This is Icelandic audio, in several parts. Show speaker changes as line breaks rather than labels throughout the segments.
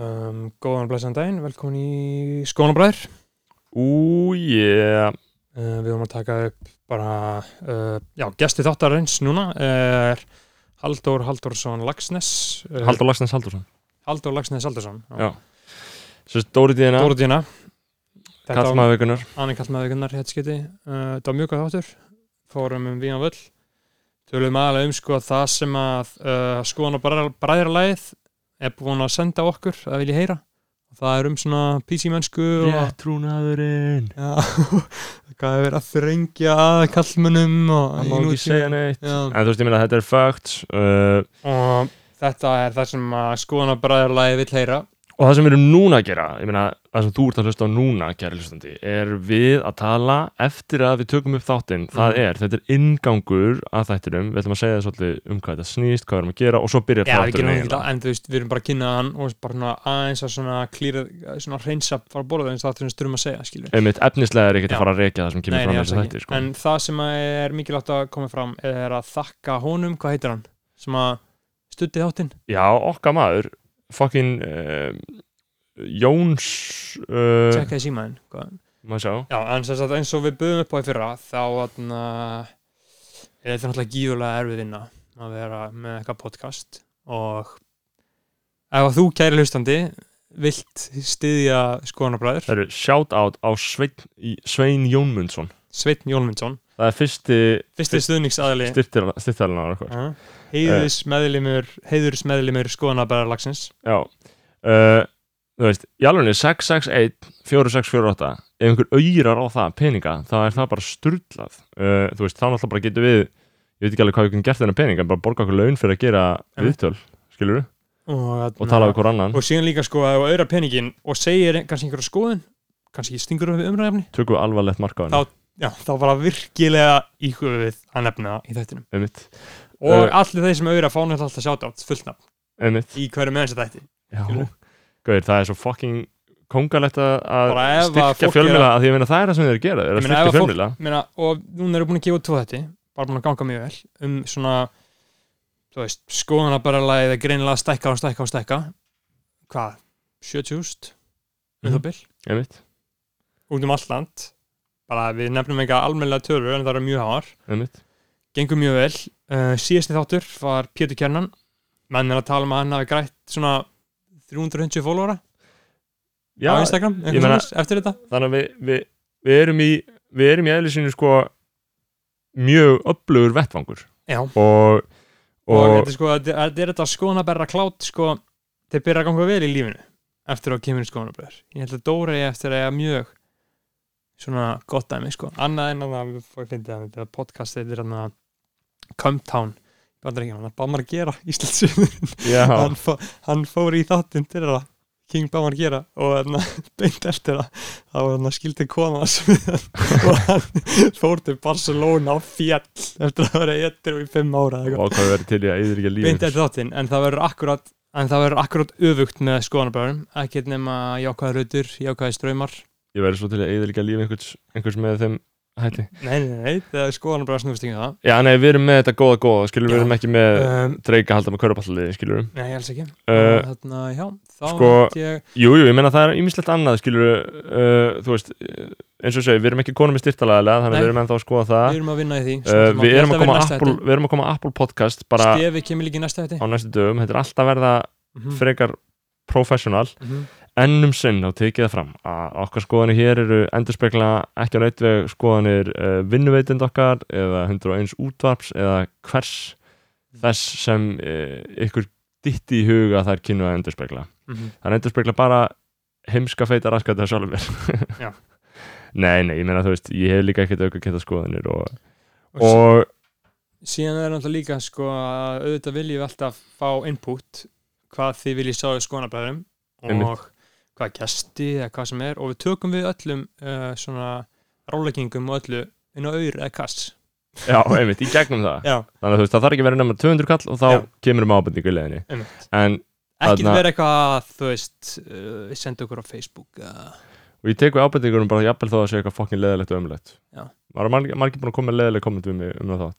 Um, góðan og blessan daginn, velkomin í Skónabræður.
Ú, yeah.
Uh, við vorum að taka upp bara, uh, já, gesti þáttarins núna er Halldór Halldórsson Lagsnes. Uh,
Haldur Lagsnes Haldursson
Halldór Lagsnes Halldórsson.
Já. Svo Dóri Díðina,
var
Kallmaður vikunar
Anni Kallmaðugunnar héttskiti. Uh, þetta var mjög góð þáttur. Fórum um Víðan völl. Tölum aðalega um sko það sem að uh, Skónabræðarlægið er búin að senda okkur að vilja heyra. Og það er um svona PC-mennsku og
Réttrúnaðurinn
hvað er verið að þrengja að kallmönnum og,
Það má ekki segja neitt
Já.
En þú veist, ég meina, þetta er fakt uh,
og þetta er það sem að skoðanabræðarlagi vill heyra
Og það sem við erum núna að gera Ég meina, það sem þú ert að hlusta á núna, kæri hlustandi Er við að tala eftir að við tökum upp þáttinn Það
Mhm.
er, þetta er ingangur að þættinum Við ætlum að segja svolítið um hvað þetta snýst Hvað við erum að gera og svo byrjar
við
þátturinn
ekki en þú veist, við erum bara að kynna hann og bara svona aðeins að svona klýra, svona hreinsa fara borða eins og það er styrum að segja, skilur
Einmitt, efnislega er
Já.
að fara að rekja það sem kemur
Nei,
fram
ekki.
þætti sko.
En það sem er mikilvægt að studdi þáttinn
Já, okkar maður fucking uh, Jóns uh,
tjekkaði símaðinn hvað
maður sjá.
Já, en sem sagt eins og við buðum upp á í fyrra þá atna, er þetta náttúrulega gífurlega erfið vinna að vera með eitthvað podcast. Og ef að þú kæri hlustandi vilt styðja skoðanabræður
shout out á Svein, í- Svein Jónmundsson.
Sveitn Jólmundsson,
Það er fyrsti
fyrsti stuðningsaðali
styrtarinn
uh, heiðurs meðlimur skoðanabræðarlagsins
Já. Uh, Þú veist, í alveg 661 4648 ef einhver auðrar á það peninga þá er það bara sturlað. Uh, þú veist, þá náttúrulega bara getur við ég veit ekki alveg hvað við getum gert þennan peninga en bara borga okkur laun fyrir að gera
Einmitt.
viðtöl skilur við,
og,
og tala við hver annan.
Og síðan líka sko að auðra peningin og segir kannski einhverja skoðun kannski stingur við umræðefni
tökum við alvarlegt marka á henni.
Þá- já, þá bara virkilega íhugðið að nefna það. Í þættinum.
Einmitt,
og
Uh,
allir þeir sem auðvitað fá náttúrulega alltaf sjátt átt fullt nafn.
Einmitt.
Í hverju með þess að þætti?
Gauðir, það er svo fucking kongalegt að styrkja
er
fjölmjöla
að-
því að meina, það er það sem þeir gera,
Ég
að styrkja
að fólk-
fjölmjöla
Meina, og núna eru búin að gefa út tvo þætti bara búin að ganga mjög vel um svona þú veist, skoðana bara lagið er greinilega að stækka og stækka og stækka. Hvað, 70.000 um
Mhm.
það bil,
einmitt,
út um allt land bara við nefnum ekki almennilega tölur en það eru mjög háar, gengur mjög vel. Uh, síðasti þáttur var Pétur Kjernan menn er að tala um að hann hafi grætt svona 350 followera
Já,
á Instagram,
ég
eitthvað
meina-
svoleiðis, eftir þetta.
þannig að við, við, við erum í við erum í eðlisinu sko mjög upplugur vettvangur.
Já, og,
og,
þetta sko, þetta er, þetta þetta skoðanaberra klátt sko, þeir byrja að ganga vel í lífinu eftir að kemur í skoðanaberð ég held að Dóra ég eftir að eiga mjög svona gott dæmi sko. Annað en að það, podcast, þetta er hann að maður að gera Íslandsöðurinn
já,
hann, fó, hann fór í þáttinn til það King að gera og þarna, beint eftir það þá var hann að skildi kona og hann fór til Barcelona á fjall eftir að vera í fimm ára eitthvað.
og í að yfir ekki
beint eftir þáttinn en það verður akkurat en það verður akkurat öfugt með skoðanabræðum ekkert nema jákvæða rautur, jákvæða ströymar
ég verður svo til að yfir ekki lífið einhvers, einhvers með þeim hætti.
Nei, nei, nei, það er skoðanabræða snúfist ekki um það.
Já, nei, við erum með þetta góða góða, skilur við erum ekki með
um,
dreika halda með körpalliði, skilur.
Nei, alls ekki.
Uh,
þarna, já, þá
sko,
ég
Jú, jú, ég meina það er ýmislegt annað, skilur uh, þú veist, uh, eins og segi, við erum ekki konum með styrtalega, þannig
Nei.
að við erum ennþá að skoða það.
Við erum að vinna í því
uh, við, erum að
næsta
Apple, við erum að koma Apple podcast bara
Stefi kemur líka í næsta þetta
á næstu dögum, þetta er alltaf að verða
Mhm,
frekar professional,
mhm.
Ennum sinn og tekið fram að okkar skoðanir hér eru endurspegla ekki á neitt veg skoðanir uh, vinnuveitind okkar eða 101 útvarps eða hvers þess sem uh, ykkur ditti í huga þær kynnu að endurspegla
Mhm.
það endurspegla bara heimska feita raskat það sjálfur nei, nei, ég meina þú veist ég hef líka ekkert auka geta skoðanir og,
og,
og
síðan er náttúrulega líka sko að auðvitað viljum alltaf fá input hvað þið viljið sjá í skoðanabræðum og
Einmitt.
Hvað gesti eða hvað sem er og við tökum við öllum uh, svona ráleggingum og öllu inn á auður eða kass.
Já, einmitt, í gegnum það.
Já,
þannig að veist, það þarf ekki að vera nema 200 kall og þá
Já.
kemur um ábendingu í leðinni en
ekki
Þarna-
vera eitthvað, þú veist uh, senda okkur á Facebook uh,
og ég tek við ábendingunum bara jafnvel þó að það sé eitthvað fokkin leðilegt og ömulegt maður er margir, margir búin að koma með leðileg komment mig um það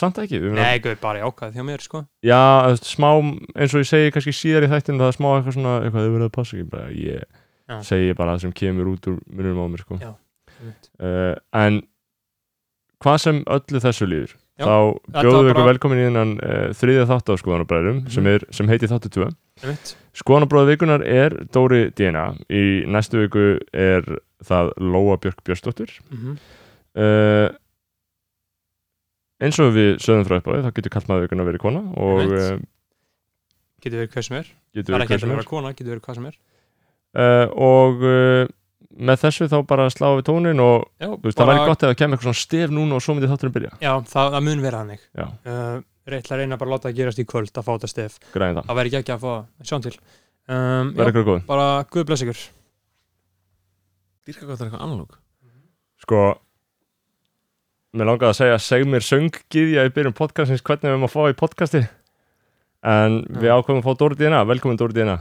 samt ekki, við
Nei, guð, bara jákvæð hjá mér, sko
já, smá eins og ég segi kannski síðar í þættinu það er smá eitthvað svona, eitthvað þau verið að passa ekki bara, ég
Já.
segi bara það sem kemur út úr munum á mér sko.
Já.
Uh, en hvað sem öllu þessu líður
Já,
þá bjóðum við ykkur
bara-
velkomin í innan uh, þriðja þátt á skoðanabræðurum
Mhm.
sem, er, sem heiti þáttu 2 Skoðanabræðu vikunar er Dóri Dína í næstu viku er það Lóa Björk Björnsdóttir.
Mhm.
uh, eins og við sögum frá uppáði þá getur kallmaður vikunar verið kona og uh,
Getur verið hvað sem er.
Getur
er
verið hver sem
að
er.
kona, verið hvað sem er.
Uh, og uh, með þessu þá bara sláum við tónin og
Já,
veist, það væri gott ef það kemur eitthvað svona stef núna og svo myndi þátturinn byrja.
Já, það, það mun vera hannig
Já.
uh, Réttlega reyna bara að láta það gerast í kvöld að fá þetta stef.
Græðin það,
Það væri ekki ekki að fá að sjá til. Um,
verður ykkur góð
Bara guð bless ykkur.
Dýrka gott er eitthvað analóg.
Sko mér langaði að segja seg mér sönggiðja í byrjun podcastins hvernig við erum að fá í podcasti. En við
Já.
ákveðum að fá Dóri Dína velkomin Dóri Dína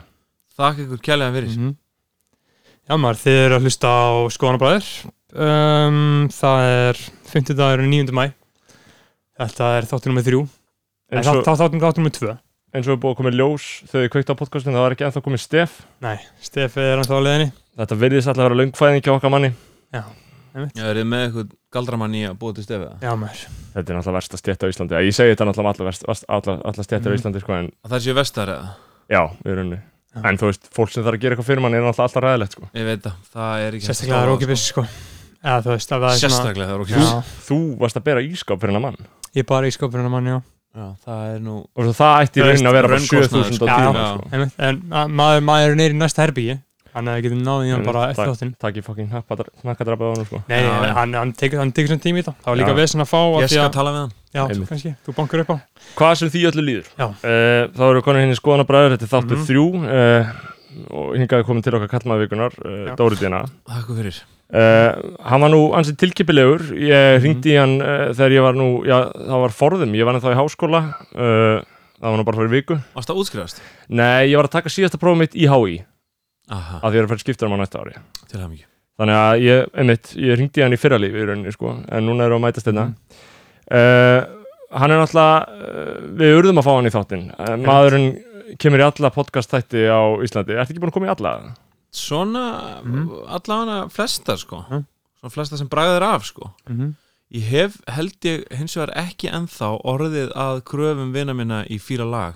Þakka ykkur kjærlega fyrir.
-hmm. Já maður, þið eru að hlusta á skoðanabræður um, Það er 50 dagur 9. mæ Þetta er þáttur nummið 3
eins
Þá
og,
þá- þáttur þáttur nummið 2
eins og við búið að koma í ljós þegar við kveikt á podcastin það var ekki ennþá komið stef.
Nei, stefið er ennþá á leiðinni.
Þetta virðist alltaf að vera löngfæðing hjá okkar manni.
Já,
Já, er þið með eitthvað galdramann í að búa til stefið
já maður.
Þetta er náttúrulega versta stjætt á Íslandi. Ég segi þetta náttúrulega um verst, verst, alla stjættir á
Mhm.
Íslandi sko, en
Að það sé vestar eða?
Já, við erum unni en þú veist, fólk sem þarf að gera eitthvað fyrir mann er náttúrulega alltaf ræðilegt sko.
Ég það, það ekki að
það það
það
Já,
að
ég
það er nú
og svo það ætti raunin að vera bara
raunkostnaður,
7000 á tíma
Já.
sko.
En ma- maður, maður er neyri í næsta herbyggi Þannig að það getur náðið hann bara eftir þáttinn
takk í fokkin hnakkadrapað á hann sko.
Nei,
Já,
nei,
já.
hann, hann tekur hann tekur svona tími í þetta Það var líka vesen að fá af
Ég
því
skal
að-
tala við hann
Já, þú kannski, þú bankar upp á
hvað sem því öllu líður
Já.
uh, þá eru konin henni skoðanabræður þetta er þáttu
Mhm.
þrjú uh, og hingaði komin til okkar kallmaði vikunar uh,
Já.
Dóri
fyrir
uh, hann var nú ansið tilkipilegur ég
Mhm.
hringdi í hann uh, þegar ég var nú já, það var forðum, ég var ennþá í háskóla uh, það var nú bara fyrir viku.
Varst það útskrifast?
nei, ég var að taka síðasta prófum mitt í HÍ
Aha,
að því ég er að fara skipta um á næsta ári.
Það
þannig að ég, einmitt, ég hringdi í hann í fyrralífi í rauninni sko, en núna erum við að mætast þetta
Mhm.
uh, hann er náttúrulega við urðum að fá hann í þáttinn. Maðurinn kemur í alla podcast þætti á Íslandi, ertu ekki búin að koma í alla?
Svona,
Mhm.
allavega flesta sko
Mhm.
Svona flesta sem bragðir af sko
Mhm.
Ég hef, held ég, hins vegar ekki ennþá orðið að kröfum vina minna í fýra lag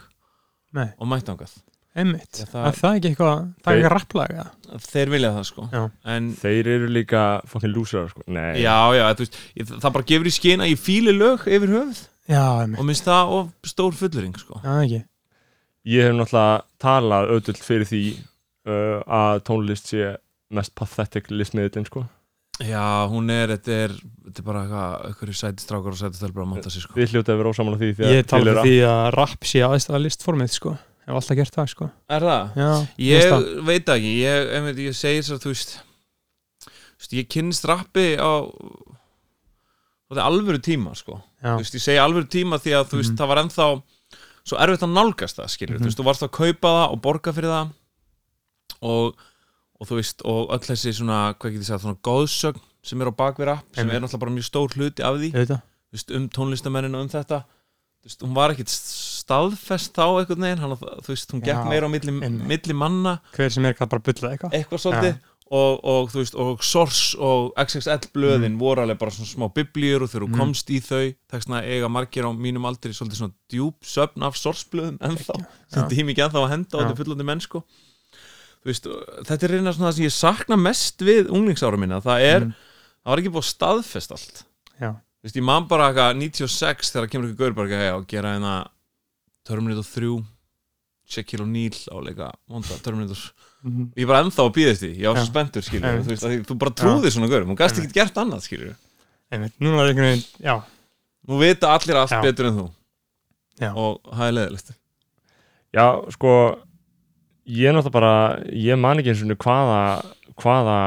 Nei,
og mættangað
einmitt
Já,
Það
það-
er það ekki eitthvað, það er ekki rapplag
Þeir vilja það sko
Já.
En
þeir eru líka fokkin lúsar sko. nei,
Já, já, veist, ég, það bara gefur í skinn að ég fíli lög yfir höfuð
Já,
og minnst það of stór fullurinn, sko.
já, ekki
ég hef náttúrulega talað auðvöld fyrir því uh, að tónlist sé mest pathetic listmiðlinn sko.
Já, hún er, þetta er, þetta er bara eitthvað, eitthvað sætistrákar og sætistelpur að monta sig, sko.
við hljótaði verið ósamála því því að
Ég fyrir því að rapp sé aðeins að listformið, sko Hef alltaf gert það, sko
Er það?
Já,
Ég
það.
veit það ekki, ég, einmitt, ég segir þess að, þú veist, þú veist, ég kynnist rappi á, þetta er alvöru tíma, sko.
Já,
Þú veist, ég segi alvöru tíma því að, þú veist,
Mhm.
það var ennþá svo erfitt að nálgast það, skilur.
Mhm.
Þú veist, þú varst að kaupa það og borga fyrir það og, og þú veist, og öll þessi svona, hvað getur ég sagt, svona góðsögn sem er á bakvið rapp, sem er náttúrulega bara mjög stór hluti af því, veist, um tónlistamennina um þetta. Þú veist, hún var ekkit staðfest þá einhvern veginn, hann, þú veist, hún gekk meira á milli, milli manna.
Hver sem er kann bara bulla eitthvað.
Eitthvað svolítið. Og, og þú veist, og Source og XXL blöðin voru alveg bara svona smá biblíur og þegar þú
Mm.
komst í þau þess að eiga margir á mínum aldri svolítið svona djúb söfn af Source blöðum ennþá, sem tími ekki ennþá að henda á þetta fullandi mennsku veist, þetta er reyna svona það sem ég sakna mest við unglingsára minna, það er
Mm.
það var ekki búið að staðfest allt.
Já,
Þú veist, ég man bara eitthvað 96 þegar kemur ekki gaur bara eitthvað og gera hérna Terminator 3 Shaquille O'Neal á leika vonda Terminator.
Mhm.
ég er bara ennþá að býðast því, ég var svo spenntur skilur, þú veist, þú bara trúðir svona gaur. Hún gæst ekki gert annað skilur
einmitt. Núna er einhvern veginn, já,
nú vita allir allt
Já.
betur en þú.
Já.
og það er leðilegt
Já, sko ég er náttúrulega bara, ég man ekki eins og hvaða, hvaða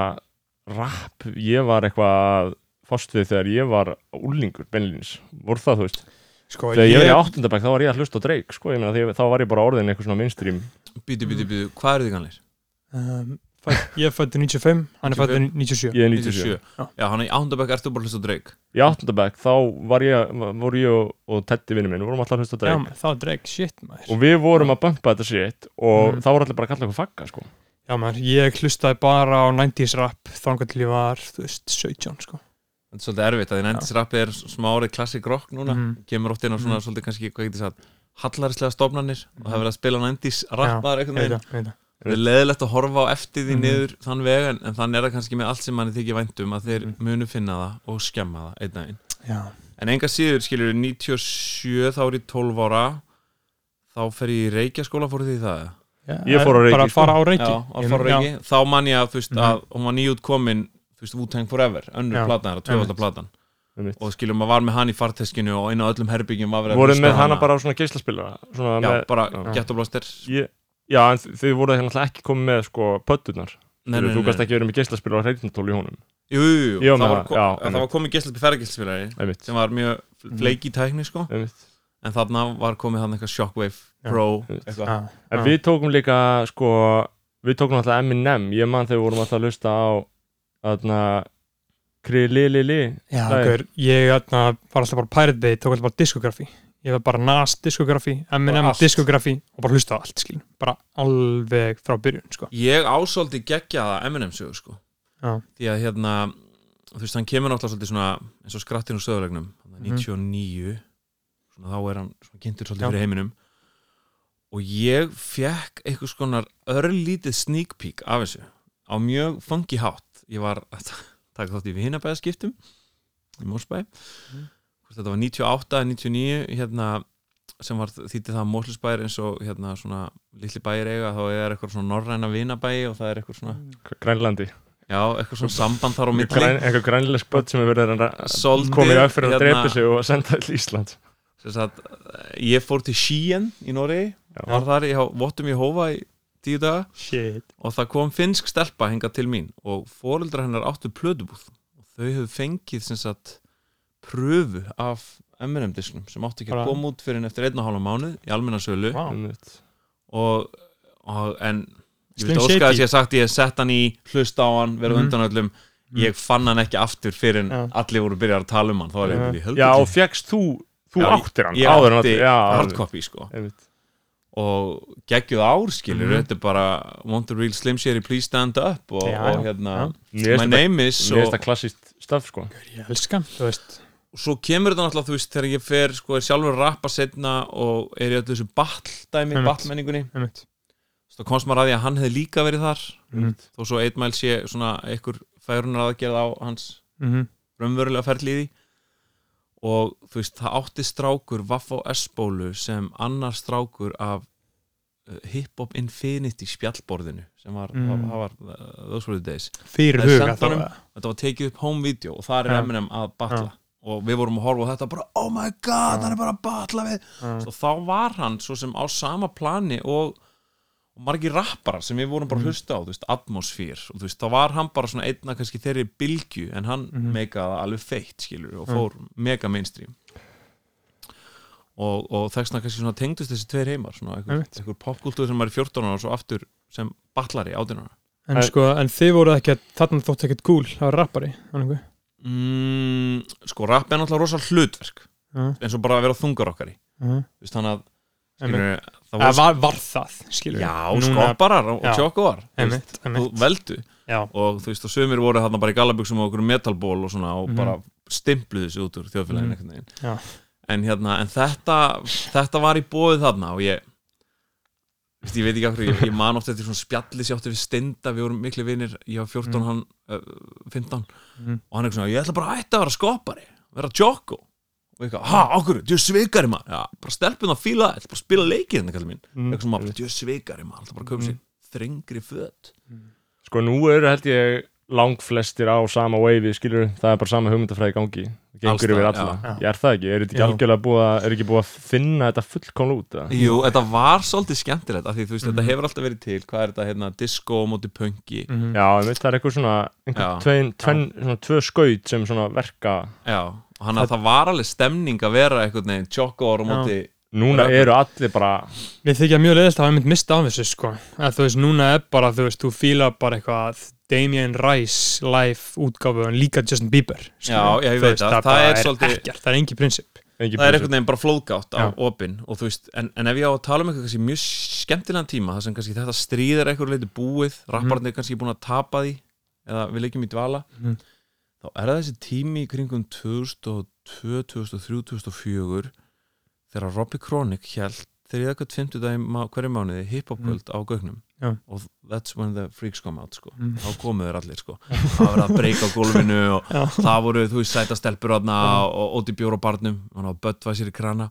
rap ég var eitthvað fórst við þegar ég var úlingur, beinlýnins, voru það þú veist?
Sko
þegar ég var í áttundabæk þá var ég að hlusta á Drake sko, ég meina, því, þá var ég bara orðin eitthvað svona mainstream.
Býtu, býtu, býtu, hvað eru þið kannlir?
um, Fædd- Ég er fættur 95, hann er fættur 97
ég er
97
97
Já.
Já, hann er í ándabæk, ertu bara að hlusta á Drake?
Í áttundabæk þá var ég, voru ég og, og Teddy vinnu minn, við vorum alltaf að hlusta á
Já,
Drake.
Maður, það var Drake, shit maður.
Og við vorum að bumpa þetta shit og
Mm.
þá voru allir bara að kalla eitthvað fagga sko.
Já maður, ég hlustaði bara á 90s rap þangar til ég var, þú veist, 17 sko.
Þetta er svolítið erfitt að því nefndis rappi er smárið klassik rock núna.
Mhm.
kemur oft inn á svona
Mhm.
svolítið kannski hvað og það er að
það, það
Það er leðilegt að horfa á eftir því
Mhm.
niður þann veg en, en þannig er það kannski með allt sem manni þykir væntum að þeir
Mhm.
munu finna það og skemma það einn daginn.
Já,
En enga síður skilur 97 þá er ég 12 ára þá fer ég í Reykjaskóla fór því það?
Já,
Ég fór á Reykji,
Bara að fara á
Já,
Reykji
að fara á Reykji Þá man ég að þú veist
Mhm.
að hún var nýjút komin þú veist Wu-Tang Forever, önnur
Já,
platan þeirra, tvöfalda platan.
Einmitt.
og skilur maður var með hann í farteskinu og inn á öllum herbyggjum var verið að
voruð með
á
hana. bara á svona geislaspilara svona
Já,
með,
bara
já.
Ghetto Blaster
ég, já, en þið voruð náttúrulega ekki komið með sko pöttunar
Nei, nei,
þú gæst ekki verið með geislaspilara og hreitnatól í honum.
Jú, jú, það
það,
var komið fergæslspilari
einmitt,
sem var mjög fleiki tækni sko.
Einmitt.
en þarna var komið hann eitthvað Shockwave Pro eitthvað.
Já,
en við tókum líka sko við tókum alltaf Eminem. Ég man þegar við vorum alltaf að lusta á þarna kri li li li
Já, gaur, ég var alltaf bara Pirate Bay, tók alltaf bara diskografi ég var bara NAS diskografi,
allt.
diskografi og bara hlusta á allt, skilin bara alveg frá byrjun, sko
ég ásóldi geggjaða Eminem sögu sko
Já.
því að hérna þú veist hann kemur náttúrulega svolítið svona eins og skrattin úr sögulegnum
Mhm.
99 svona þá er hann svona kynntur svolítið
Já.
fyrir heiminum og ég fekk einhvers konar örlítið sneak peek af þessu á mjög funky hátt ég var að taka þátt í vinnabæðaskiptum í Mósbæ
Mhm.
Þetta var 98 eða 99 hérna sem var þýtti það Móslusbæir eins og hérna svona litli bæir eiga þá er eitthvað svona norræna vinabæi og það er eitthvað svona
Grænlandi.
Já, eitthvað svona samband þar á milli.
Græn, eitthvað grænlesk börn sem er verið að komið upp fyrir að
hérna-
drepa sig og senda til Ísland
sagt, ég fór til Skien í Noregi var þar, ég vottum í hófa í tíu daga
Shit.
og það kom finnsk stelpa hingað til mín og foreldrar hennar áttu plödubúð og þau hefðu fengið sem sagt pröfu af M&M disknum sem áttu ekki að koma út fyrir eftir einn og hálfa mánuð í almenna sölu.
Einmitt.
og, og en ég veit að ég hef sagt ég hef sett hann í hlusta á hann, verið
Mhm.
undan öllum ég fann hann ekki aftur fyrir en
Já.
allir voru byrjað að tala um hann þá var ég,
Já.
ég held
já
ekki
og fegst þú þú
Já,
áttir hann
ég átti
já,
hardcopy sko
einmitt.
og geggjuð ár skilur
Mhm.
þetta er bara Want a real slim shady please stand up og,
Já,
og
já,
hérna
já.
My name is
mér finnst það klassíst staf sko
ég elska hann, þú veist
og svo kemur þetta náttúrulega þú veist þegar ég fer sko er sjálfur rappa setna og er í öllu þessu battle dæmi,
Einmitt.
battle menningunni
einmitt.
þá komst maður að því að hann hefði líka verið þar
Mhm.
þó svo eitt mæl sé svona einhver færunar aðgerð á hans
Mhm.
raunverulega ferli í því og þú veist það átti strákur Vaff á S-bólu sem annar strákur af uh, Hip-Hop Infinity spjallborðinu sem var,
Mm.
var uh, those were the days
fyrir huga
þetta var tekið upp home video og það er
Já.
Eminem að batla
Já.
Og við vorum að horfa á þetta bara oh my god, hann er bara að batla við og þá var hann svo sem á sama plani og, og margir rapparar sem við vorum bara að
Mhm.
hlusta á, þú veist, atmosfér og þú veist, þá var hann bara svona einna kannski þeirri bylgju en hann
Mhm.
meikaði alveg feitt skilur og
Já.
fór mega mainstream og, og þessna kannski svona tengdust þessi tveir heimar svona einhver,
Einmitt.
einhver popkultúr sem var í 14 ára og svo aftur sem batlari átján ára
en sko, en þið voru ekki þarna þótt ekkert cool að rappari þannig
mm, sko, rapp er náttúrulega rosa hlutverk
að
eins og bara að vera þungar okkar í. Þú veist, þannig að skilur, það
var, var, var það, skilur
já, skopparar og
einmitt.
veldu.
Já,
og þú veist, og sömur voru þarna bara í gallabuxum og okkur metalból og svona og
Mhm.
bara stimpluðu sig út úr veginn.
Já.
en hérna, en þetta þetta var í bóðið þarna og ég veist, ég veit ekki hverju, ég, ég man oft eftir svona spjalli sér áttu við Steinda, við vorum miklu vinir ég var 14,
Mhm.
hann uh, 15
Mhm.
og hann er svona, ég ætla bara að ætta að vera skoppari vera jokko og eitthvað, ha, okkur, þú svikari maður. Já, bara stelpun að fíla, það, ætla bara að spila leikir þetta kallar mín,
Mm.
eitthvað svona, þú svikari maður. Ætla bara köpa sér þrengri föt.
Sko nú eru held ég langflestir á sama wave skilur, það er bara sama hugmyndafræði gangi gengur yfir alla,
já.
ég er það ekki er þetta ekki algjörlega búið að, er ekki búið að finna þetta fullkomlega út eða?
Jú, þetta var svolítið skemmtilegt af því þú veist,
Mhm.
þetta hefur alltaf verið til hvað er þetta, hérna, disco á móti punki
Mhm.
Já, ég veit það er eitthvað svona, einhver
Já.
tvein, tvein, svona tvö skaut sem svona verka
Já, og hann að það var alveg stemning að vera einhvern veginn tjokko ára
Já.
móti
núna eru allir bara
Mér þykja mjög leiðist að hafa mynd mista af þessu sko að þú veist, núna er bara, þú veist, þú eitthvað Damien Rice live útgáfu en líka Justin Bieber
Já, já, ég veit það.
það,
Það er
er
svolítið-
ekkert, það er engin prinsip
engin
það er
prinsip.
einhvern veginn bara flóðgátt á
Já.
opin og þú veist, en, en ef ég á að tala um eitthvað kannski mjög skemmtilegan tíma, þar sem kannski þetta stríð er eitthvað leiti búið, rapparnir er kannski búin að tapa því, eða við leikjum í dvala
Mhm.
þá er það þessi tími í kringum 2002, 2003, 2004 þegar Robbie Kronik held þegar ég eitthvað 50 daginn hverju mánuði hiphopkvöld á gögnum
Já.
og that's when the freaks come out sko.
Mm.
þá komu þeir allir sko. það var að breyka á gólfinu og
Já.
það voru, þú veist, sæta stelpur þarna og óti bjór á barnum og Böttvæsir í krana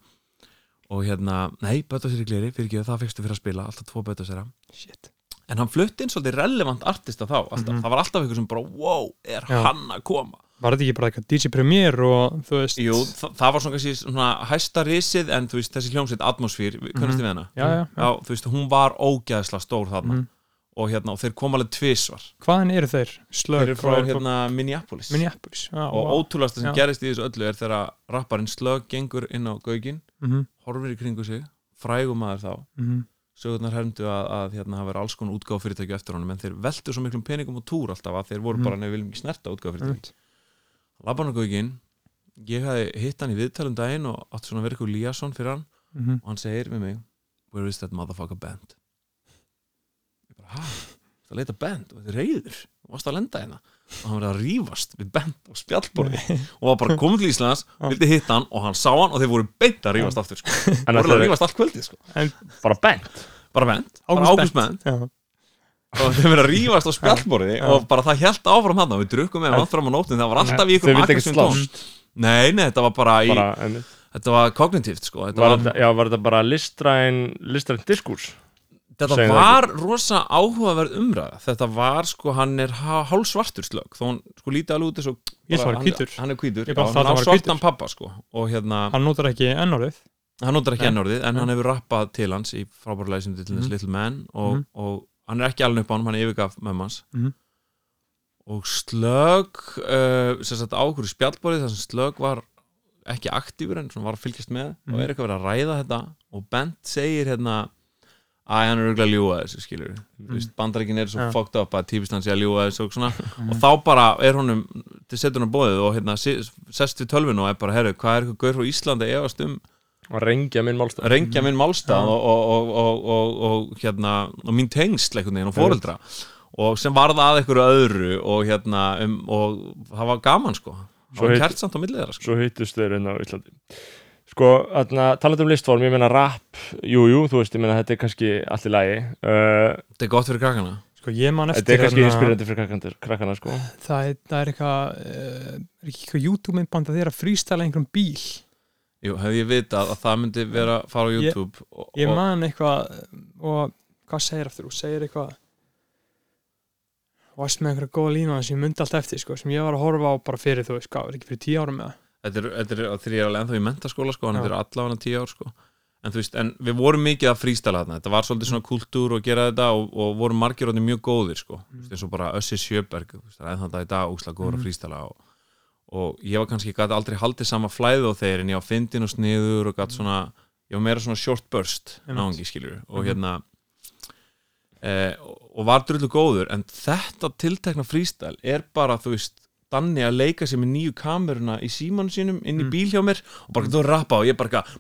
og hérna, nei, Böttvæsir í gleri fyrir ekki það fyrstu fyrir að spila, alltaf tvo Böttvæsira
Shit.
en hann flutti inn svolítið relevant artista þá,
Mhm.
það var alltaf ykkur sem bara, wow, er
Já.
hann að koma
Var þetta ekki bara eitthvað DJ Premier og þú veist
Jú, þa það var svona kannski svona hæsta risið en þú veist, þessi hljómsveit Atmosfér, kannast þið við hana?
Já, já, já.
þú veist, hún var ógæðslega stór þarna
Mhm.
og hérna, og þeir koma alveg tvisvar
Hvaðan eru þeir? Slög
þeir eru frá hérna Minneapolis
Minneapolis Já,
og
vá.
ótrúlega sem gerist í þessu öllu er þegar rapparinn Slög gengur inn á gaugin
Mhm,
horfir í kringu sig, frægum maður þá
mhm.
sögurnar hermdu að, að hérna hafa verið alls konar útgáf fyrirtæki eftir honum en þeir veltu svo miklum peningum og túr alltaf að þeir voru
Mhm.
bara nefnir viljum ekki snerta útgáf fyrirtæki Labanargaugin ég hafði hitt hann í viðtalum daginn og átti svona eitthvað Líasson fyrir hann
Mhm.
og hann segir við mig where is that motherfucker band? Ég bara, hæ, það leita band? Og þetta er reyður, og varst að lenda hérna. Og hann verið að rífast við band á spjallborði. Og var bara komið til Íslands vildi hitta hann og hann sá hann og þeir voru beint að rífast aftur sko. voru að
er
rífast allt kvöldið sko.
bara
band, bara
Ágúst
ágúst band. Og þeir verið að rífast á spjallborði og bara það held áfram hann við drukkum með hann fram á nóttin það var alltaf í
þau
ykkur nei, nei, þetta var bara, í,
bara, en,
þetta var kognitíft sko. þetta
var,
var,
þetta, já, var þetta bara listræn listræn diskurs?
Þetta
það
var rosa áhugaverð umræða. Þetta var sko, hann er hálfsvartur slög þó hann sko lítið alveg út eins og
Ég vera
hann-
hvítur.
Hann er hvítur,
Ég
já, hann á svartan pappa sko. Og hérna, hann,
Hann notar ekki ennórið
notar ekki
Nei.
ennorðið en hann hefur rappað til hans í frábærulega sem til þess
Mhm.
Little Man og,
Mhm.
og hann er ekki alveg upp á hann, hann yfirgaf mömmans
Mhm.
og slög uh, sem sagt á okkur spjallborið þar sem slög var ekki aktífur en var að fylgjast með og
Mhm.
er eitthvað verið að ræða þetta og Bent segir hérna að hann er auðvitað að ljúga þessu skilur mm. veist, bandaríkin er svo
Já.
fucked up að típist hann sé að ljúga þessu og svona og þá bara er honum til setur hann bóðið og hérna sest við tölvinu og er bara, herru, hvað er eitthvað gaur frá Íslandi efast um
og rengja minn málstað.
Rengja minn málstað og, og, og, og, og, og hérna og mín veginn og foreldra. Og sem varða að einhverju öðru og hérna um, og það var gaman sko.
Svo
og
heit-
kert samt á milli þeirra sko.
svo hittust þeir inn á Íslandi. Sko, þarna, talandi um listform ég meina rap, jú, jú, þú veist ég meina þetta er kannski allt í lagi. Uh,
þetta er gott fyrir krakkana.
Sko ég man
þetta
eftir
er kannski
hérna-
inspirandi fyrir krakkana, krakkana sko.
það, er, það er eitthvað uh, er ekki eitthvað YouTube myndband að þeirra frístæla einhverjum bíl
Jú, hefði ég vitað að það myndi vera að fara á
Ég-
YouTube og,
ég
og,
man eitthvað og hvað segir aftur, þú segir eitthvað varst með einhverja góða lína sem ég myndi allt eftir sko, sem ég var að horfa á bara fyrir þú veist, hvað, er ekki fyrir tíu árum með
þetta er, þetta er þegar ég er alveg ennþá í mentaskóla sko, þetta er allavega tíu ár sko. en þú veist, en við vorum mikið að frístæla þarna þetta var svolítið svona kultúr og gera þetta og, og vorum margir orðin mjög góðir sko. mm. eins og bara Össi Sjöberg það er ennþá þetta í dag úslega góður að frístæla og, og ég var kannski gæti aldrei haldið sama flæði á þeir en ég var fyndin og sniður og gæti svona ég var meira svona short burst náðungi skilur og
Mhm.
hérna eh, og var drullu góður en þetta tiltekna frístæl er bara þú veist Danni að leika sér með nýju kameruna í símanu sínum inn í
Mm.
bíl hjá mér og bara getur að rappa og ég bara eitthvað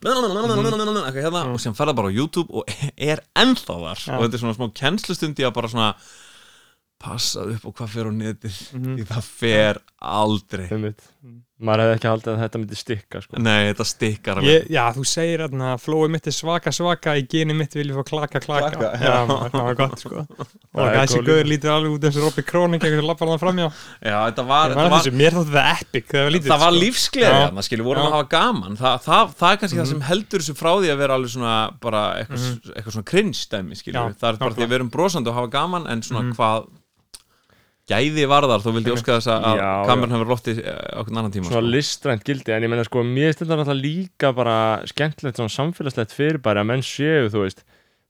eitthvað hérna
Mm.
og sem ferða bara á YouTube og er ennþá þar. Og þetta er svona smá kennslustundi að bara svona passa upp og hvað fer á netið
Mhm.
því það fer aldrei.
Mm.
maður hefði ekki haldið að þetta myndi stikka sko.
nei þetta stikkar
ég, já, þú segir að flóið mitt er svaka svaka í geni mitt vil ég fá klaka klaka,
Klaka,
já,
já.
maður, það var gott sko og
Það
þessi gauður lítur alveg út eins og Robby Kronik eitthvað lappar hann framjá
já þetta var, var,
þessu, mér þótti það epic það var lítið
það var
sko.
lífsgleði
Já.
þarna skilur, vorum
Já.
að hafa gaman Þa, það, það er kannski það
Mhm.
sem heldur þessu frá því að vera alveg svona bara eitthvað,
Mhm.
eitthvað svona cringe dæmi skilur það er bara því að gæði varðar þá vildi ég óska þess að kameran hefur loftið okkur annan tíma
svona
sko.
listrænt gildi en ég menna sko, mér finnst þetta náttúrulega líka bara skemmtilegt svona samfélagslegt fyrirbæri að menn séu, þú veist.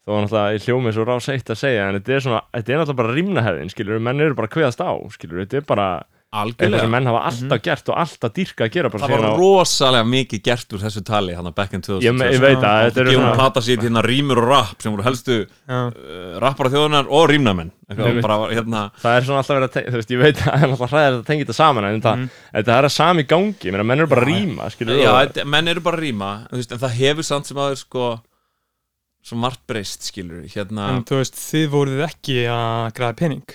Þó var náttúrulega í hljómið svo rás eitt að segja en þetta er svona, þetta er náttúrulega bara rýmnahefðin, skilur, menn eru bara kveðast á, skilur, þetta er bara eitthvað
algjörlega.
Sem menn hafa alltaf gert og alltaf dýrka að gera bara
það var
síðan á-
rosalega mikið gert úr þessu tali hann að back in 2000
ég, veit að þetta eru svona
plata sér hérna rýmur og rap sem voru helstu uh, rappara þjóðunar og rýmnamenn eitthvað hérna
það er svona alltaf verið að te- þú veist, ég veit að það er alltaf hræðir að tengja þetta saman en þetta,
Mhm.
þetta er að sami gangi meina, menn eru bara að rýma
já, þetta- menn eru bara að rýma veist, en það hefur samt sem aður sko svo margt breyst skilur hérna
en þú veist, þið voruð ekki að græða pening?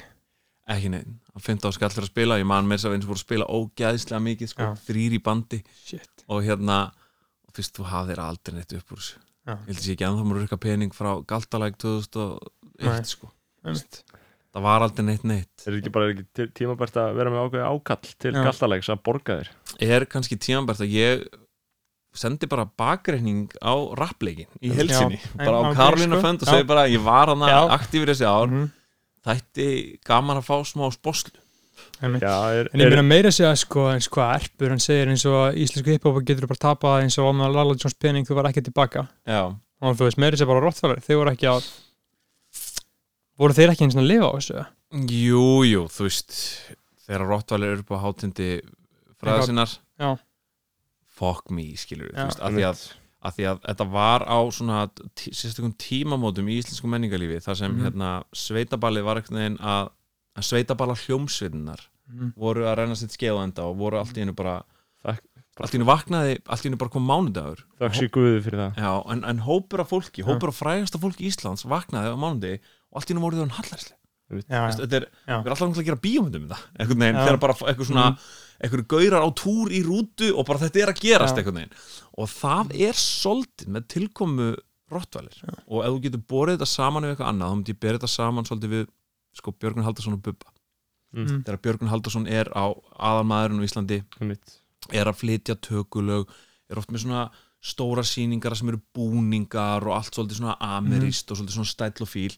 Ekki neinn að finna á skallir að spila. Ég man með þess að eins voru að spila ógæðislega mikið sko, þrýr í bandi.
Shit,
og hérna og fyrst þú hafðir aldrei neitt upp úr þessu.
Já.
ég held að sé ekki ennþá múið rukka pening frá Galtalæk 2001
Nei.
sko.
Einmitt.
Það var aldrei neitt neitt.
Er ekki bara ekki tí- tímabært að vera með ákveði ákall til
Já.
gallalegs að borga þér?
Er kannski tímanbært að ég sendi bara bakreikning á rappleikin í helsinni bara á Karolina
sko.
Fönd og segi bara ég var hana
Já.
aktífur þessi ár.
Mhm,
þætti gaman að fá smá sposlu
einmitt.
já, er,
En ég meina meira segja sko eins hvað erpur hann segir eins og íslensku hiphop getur bara tapað eins og með Lala Jones pening þú var ekki tilbaka.
Já,
og þú veist meira segja bara rottfælar þeir voru ekki að voru þeir ekki eins og að lifa á þessu
jú, jú, þú veist þegar Rottvælir eru upp á hátindi fræða sinnar.
Já.
fuck me, skilur þú veist, af því að að því að þetta var á svona tí, sérstökum tímamótum í íslensku menningarlífi þar sem
Mhm.
hérna sveitaballið var ekkert neginn að, að sveitaballa hljómsveitinnar
Mhm.
voru að renna sitt skeið á enda og voru allt í einu bara
Þakk-
allt í einu vaknaði, allt í einu bara kom mánudagur
þakk sér guði fyrir það
Já, en, en hópur af fólki, hópur af frægasta fólki Íslands vaknaði á mánuði og allt í einu voru þau hann hallarslega
Já,
þetta er, við erum alltaf að gera bíómyndum um það einhvern veginn,
Já.
þegar bara eitthvað svona
Mhm.
Einhverju gaurar á túr í rútu og bara þetta er að gerast
Já.
einhvern veginn og það er soldið með tilkomu rottvælir og ef þú getur borið þetta saman við eitthvað annað, þá myndi ég berið þetta saman svolítið við sko Björgun Haldarsson og Bubba
Mm.
þegar Björgun Haldarsson er á aðalmaðurinn á Íslandi
Einmitt.
er að flytja tökulög er oft með svona stóra sýningar sem eru búningar og allt svolítið svona amerist og svolítið svona stæll og fíl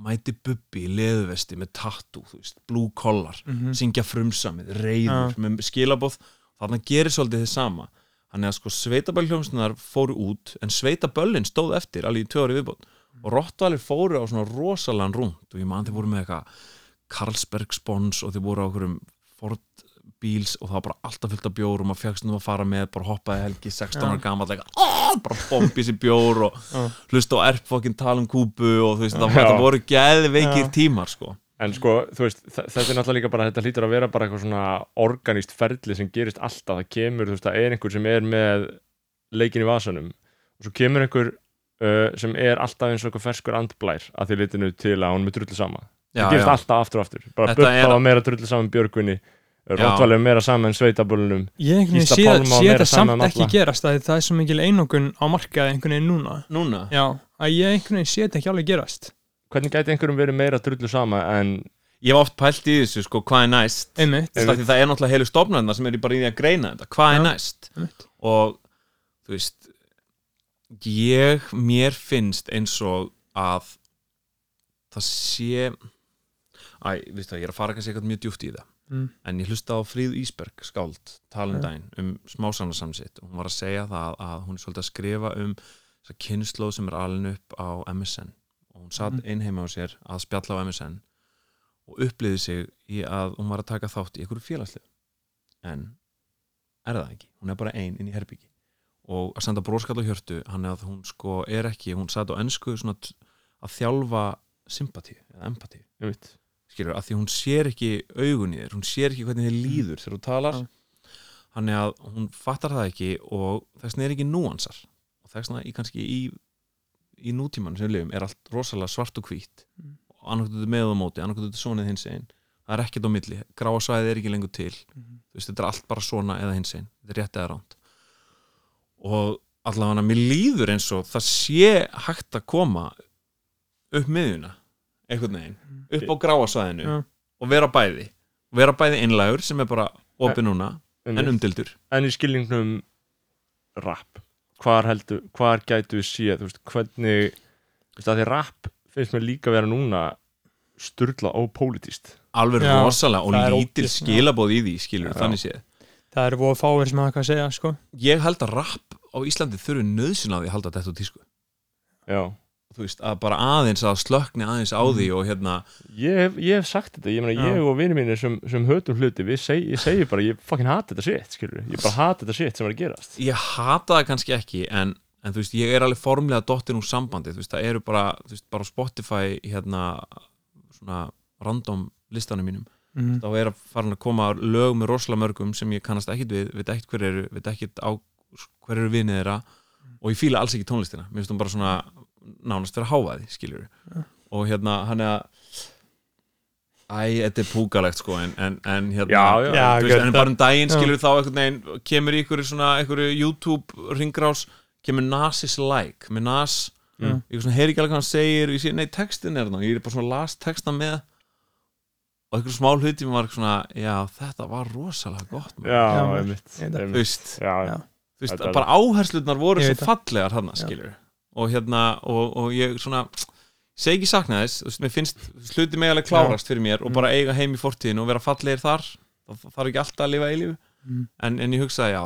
mæti Bubbi í leðuvesti með tattoo, þú veist, blue collar
Mhm.
syngja frumsamið, reyður með skilabóð, þarna gerir svolítið þið sama. Þannig að sko sveitabælljómsnar fóru út, en sveitaböllin stóð eftir alveg í tvö ári viðbót. Og Rottvalir fóru á svona rosalan rúnd og ég man þeir voru með eitthvað Carlsberg spons og þeir voru á okkurum Ford bíls og það var bara alltaf fyllt af bjór og maður fegst nú að fara með, bara hoppaði helgi 16 ára
Já.
gammal, "Ah!" bara bombi sér bjór og
Já.
hlusta á erfokkin tala um kúpu og þú veist, það,
Já.
það voru geðveikir
Já.
tímar sko
en sko, þú veist, þe- þetta er náttúrulega líka bara þetta hlýtur að vera bara eitthvað svona organíst ferli sem gerist alltaf, það kemur, þú veist, það er einhver sem er með leikin í vasanum og svo kemur einhver uh, sem er alltaf eins og eitthvað ferskur andblær að því litinu til að hún er með drullu sama það gerist alltaf aftur og aftur bara Bubba
er-
var meira drullu saman Björgvinni Rottvalið meira saman
Ég einhvern veginn
Gísla
sé, þetta
saman
samt ekki gerast að það er svo mikil einokun á markaði einhvern veginn núna.
Núna?
Já, að ég einhvern veginn sé þetta ekki alveg gerast.
Hvernig gæti einhverjum verið meira drullu sama en
Ég hef oft pælt í þessu sko, hvað er næst?
Einmitt,
það er náttúrulega heilu stofnarna sem er bara í því að greina þetta, hvað er
Já.
næst?
einmitt.
og þú veist ég, mér finnst eins og að það sé æ, það, ég er að fara kannski eitthvað mjög djúft í það.
Mm.
en ég hlusta á Fríð Ísberg skáld daginn um smásanarsamsitt og hún var að segja það að hún er svolítið að skrifa um kynnslóð sem er alin upp á MSN og hún satt
Mhm.
inn heima á sér að spjalla á MSN og uppliði sig í að hún var að taka þátt í einhverju félagslið en er það ekki, hún er bara ein inn í herbyggi og að senda bróskall og hjörtu hann er að hún sko er ekki, hún satt á ennsku að þjálfa sympati eða empati skilur, að því hún sér ekki augun í þér, hún sér ekki hvernig þið líður þegar þú talar.
Já.
þannig að hún fattar það ekki og þess er ekki núansar. Og þess vegna í kannski í, í nútíman sem við lifum er allt rosalega svart og hvít
Mm.
og annarkvæmt með og móti, annarkvæmt sonið hins einn. Það er ekkert á milli, gráa svæði er ekki lengur til.
Mhm.
þú veist, þetta er allt bara svona eða hins einn, þetta er rétt eða ránt og allavega mér líður eins og það sé hægt að koma upp miðjuna einhvern veginn, upp á gráasvæðinu
Já.
og vera bæði vera bæði einlægur sem er bara opið núna en
Einmitt.
umdildur
en í skilningnum rap hvar heldur, hvar gætu við þú veist, hvernig veist, að því rap finnst mér líka vera núna sturla ópolítist
alveg
Já,
rosalega og lítil skilabóð í því skilur
Já.
þannig séð
Það eru voða fáir sem hafa eitthvað að segja sko.
ég held að rap á Íslandi þurfi nöðsyn á því að halda þetta úr tísku
já,
þú veist, að bara aðeins að slökni aðeins á því og hérna
ég, hef- ég hef sagt þetta, ég meina
Já.
ég og vinið mínir sem, sem hötum hluti, við seg, ég segi bara ég fucking hata þetta shit, skilur ég bara hata þetta shit sem er að gerast.
Ég hata það kannski ekki en, en þú veist, ég er alveg formlega dottin úr sambandi, þú veist, það eru bara þú veist, bara Spotify hérna svona random listanum mínum.
Mm.
þá er að fara að koma lög með rosalega mörgum sem ég kannast ekkit við, veit ekkit hver eru veit ekkit á hver eru vinið þeirra og ég fíla alls ekki tónlistina. Mér finnst hún bara svona nánast vera hávaði skilur og hérna hann er að Æ, þetta er púkalegt sko en, en, en hérna
Já, já.
Veist, en bara um daginn skilur þá einhvern veginn kemur í ykkur svona ykkur YouTube ringrás kemur Nasis like með Nas
Mm.
ég svona heyri ekki alveg hvað hann segir ég sé, nei, textin er það, ég er bara svona last texta með og einhver smá hluti var svona, já, þetta var rosalega gott maður.
já, einmitt,
þú veist,
já,
Já.
já.
þú veist
Þetta
bara áherslutnar voru svo fallegar hann,
Já.
skilur og hérna, og, og ég svona segi ekki sakna þess, þú veist, mér finnst hluti mig alveg klárast fyrir mér og
Mm.
bara eiga heim í fortíðin og vera fallegir þar það þarf ekki alltaf að lifa í lífu
Mm.
en, en ég hugsaði, já,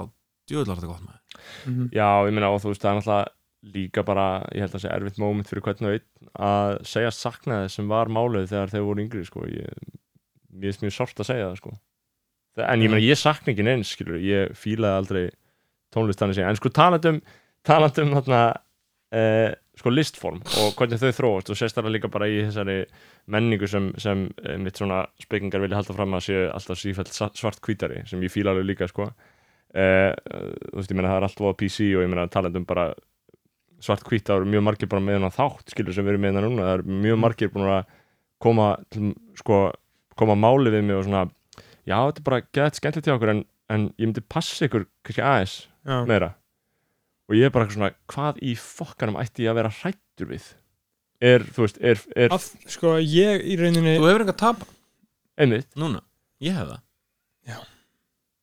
djúðlar þetta gott maður
Mm.
já, ég meina og þú veist það er náttúrulega líka bara, ég held að sé erfitt moment fyrir hvern og einn að segja saknaði sem var málið þegar þeir voru yngri sko. ég, ég er mjög sárt að segja það sko. Það- en ég meina ég sakna ekki neins skilur, ég fílaði aldrei tónlistanir sig, en sko talandum talandum þarna eh, sko listform og hvernig þau þróast og sérstaklega líka bara í þessari menningu sem, sem eh, mitt svona spekingar vilja halda fram að séu alltaf sífælt svart hvítari sem ég fíla alveg líka sko. Eh, þú veist ég meina það er allt voða PC og ég meina talandum bara svart hvíta og mjög margir bara með hennar þátt skilur sem við erum með hennar núna, það er mjög margir búin að koma til, sko, koma máli við mig og svona já þetta er bara gett skemmtilegt hjá okkur en, en ég myndi passa ykkur kannski aðeins meira og ég er bara eitthvað svona, hvað í fokkanum ætti ég að vera hrættur við? Er, þú veist, er, er
Að, sko, ég í rauninni
þú hefur enga að tapa.
Einmitt,
núna, ég hef það.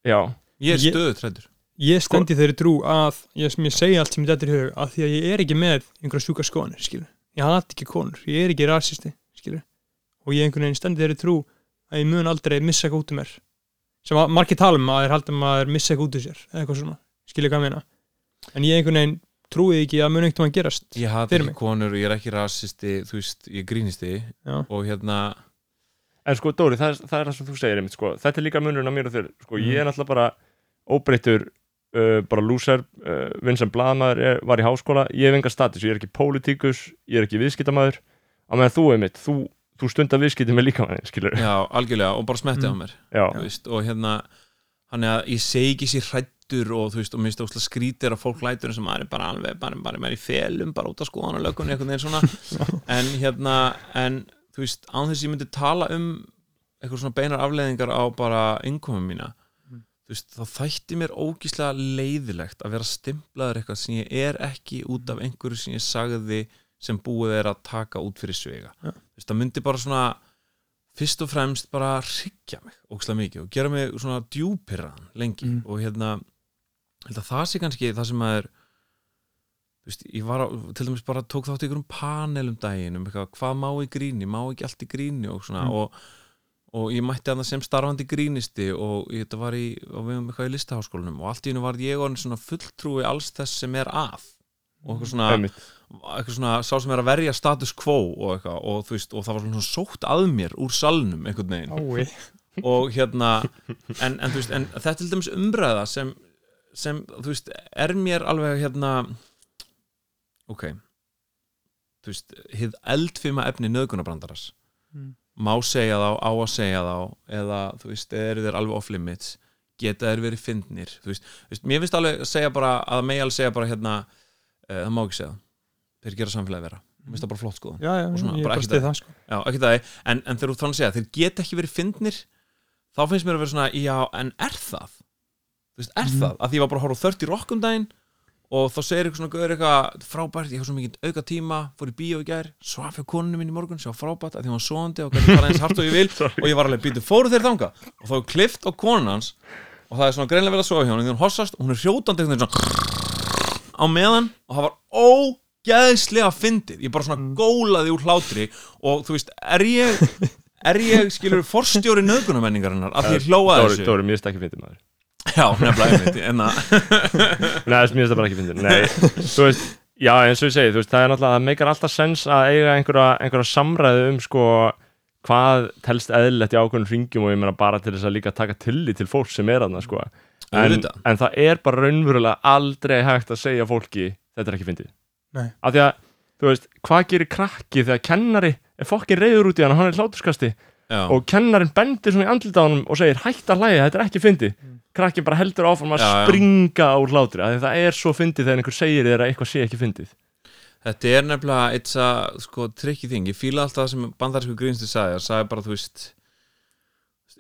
Já,
ég er
Ég-
stöðu trættur
ég stendi þeirri trú að ég, sem ég segi allt sem ég dættir í hug að því að ég er ekki með einhverja sjúka skoðanir skilur. ég hatt ekki konur, ég er ekki rasisti skilur. og ég einhvern veginn stendi þeirri trú að ég mun aldrei missa eitthvað út um mér. Sem að, margir tala um að þeir haldum að þeir missa eitthvað út úr sér eða eitthvað svona, skilja hvað ég meina en ég einhvern veginn trúið ekki að mun eitthvað að gerast
ég hati ekki konur og ég er ekki rasisti þú veist, ég grínisti
Já.
og hérna,
en sko Dóri, það það, er það sem þú segir einmitt, sko. þetta er líka munurinn á mér og þér sko,
Mhm.
ég er náttúrulega bara óbreyttur uh, bara lúser uh, blaðmaður er, var í háskóla ég hef enga status, ég er ekki pólitíkus ég er ekki viðskiptamaður á meðan þú einmitt, þú, þú stundar viðskipti með líka manni skilur,
já, algjörlega og bara smetti á
Mm.
mér
já,
þú veist, og hérna hann er að ég segi ekki sér hrættur og þú veist, og minnst óslega skrítir að fólk lætur sem er bara alveg, bara, bara, bara í felum bara út af skoðan og lökunni, einhvern veginn svona en hérna, en þú veist án þess að ég myndi tala um eitthvað svona beinar afleiðingar á bara innkomum mína
Mm.
þú veist, þá þætti mér ógíslega leiðilegt að vera stimplaður eitthvað sem ég er ekki út af einhverju sem ég sagði sem búið er að taka út fyrir svega
Ja.
þú veist, það myndi bara svona fyrst og fremst bara hryggja mig ógæslega mikið og gera mig svona djúpirraðan lengi
Mm.
og hérna held að það sé kannski það sem að er veist, ég var á, til dæmis bara tók þátt í einhverjum panelum daginn um eitthvað, hvað má í gríni, má ekki allt í gríni og svona
Mm.
og, og ég mætti að það sem starfandi grínisti og ég, þetta var í, og við um eitthvað í listaháskólanum og allt í hennu var ég orðin svona fulltrúi alls þess sem er að og eitthvað svona, eitthvað svona sá sem er að verja status quo og eitthvað og veist, og það var svona sótt að mér úr salnum einhvern veginn. Og hérna en, en veist, en þetta er til dæmis umræða sem, sem, þú veist, er mér alveg hérna ok þú veist, hið eldfima efni nöðgunabrandaras
Mm.
má segja þá, á að segja þá eða, þú veist, eru þeir alveg off limits geta þeir verið fyndnir þú veist, mér finnst alveg að segja bara að megi alveg segja bara hérna uh, það má ekki segja, þeir gera samfélagi vera mér finnst það bara flott skoðun
já, já,
svona,
ég
bara ekki það.
það sko.
Já, ekki það, en, en þegar þú þannig segja þeir geta ekki verið fyndnir þá finnst mér að vera svona, já, en er það? Þú veist, er
Mhm.
það? Að því ég var bara að horfa á 30 rock um daginn og þá segir eitthvað svona gauður eitthvað frábært, ég hef svo mikið auka tíma fór í bíó í gær, svaf hjá konunum minn í morgun sem var frábært, að því hann var svoandi og gæti fara eins hart og ég vil. Og ég var alveg býtu, fóru þeir þanga og þá er klift á konun hans og það er svona greinlega verið að sofa hjá hann því hún hossast og hún er hrjótandi veginn svona á meðan og það var ógeðslega fyndið, ég bara svona gólaði úr hlátri og þú veist, er ég er ég, skilur, forstjóri nöðgunamenningarinnar að því ég hlóa
Dóri,
þessu.
Dóri, mér finnst það ekki fyndið maður
Já, nefnilega einmitt en að
Nei, mér finnst það bara ekki fyndið. Nei, þú veist, Já, eins og ég segi, þú veist, það er náttúrulega, það meikar alltaf sens að eiga einhverja, einhverja samræðu um sko hvað telst eðlilegt í ákveðnum ringjum og ég meina bara til þess að líka taka tillit til fólk sem er aðna sko. En, en það er bara raunverulega aldrei hægt að segja fólki þetta er ekki fyndið.
Nei.
af því að, þú veist, hvað gerir krakki þegar kennari er fokkin reyður út í hann og hann er hláturskasti
Já,
og kennarin bendir svona í andlita á honum og segir hætt að hlæja, þetta er ekki fyndið.
Mm.
krakki bara heldur áfram að
Já, já.
springa úr hlátri af því að það er svo fyndið þegar einhver segir þér að eitthvað sé ekki fyndið.
Þetta er nefnilega eitt að sko, tricky thing, ég fíla alltaf það sem bandarísku grínstu sagði, það sagði bara þú veist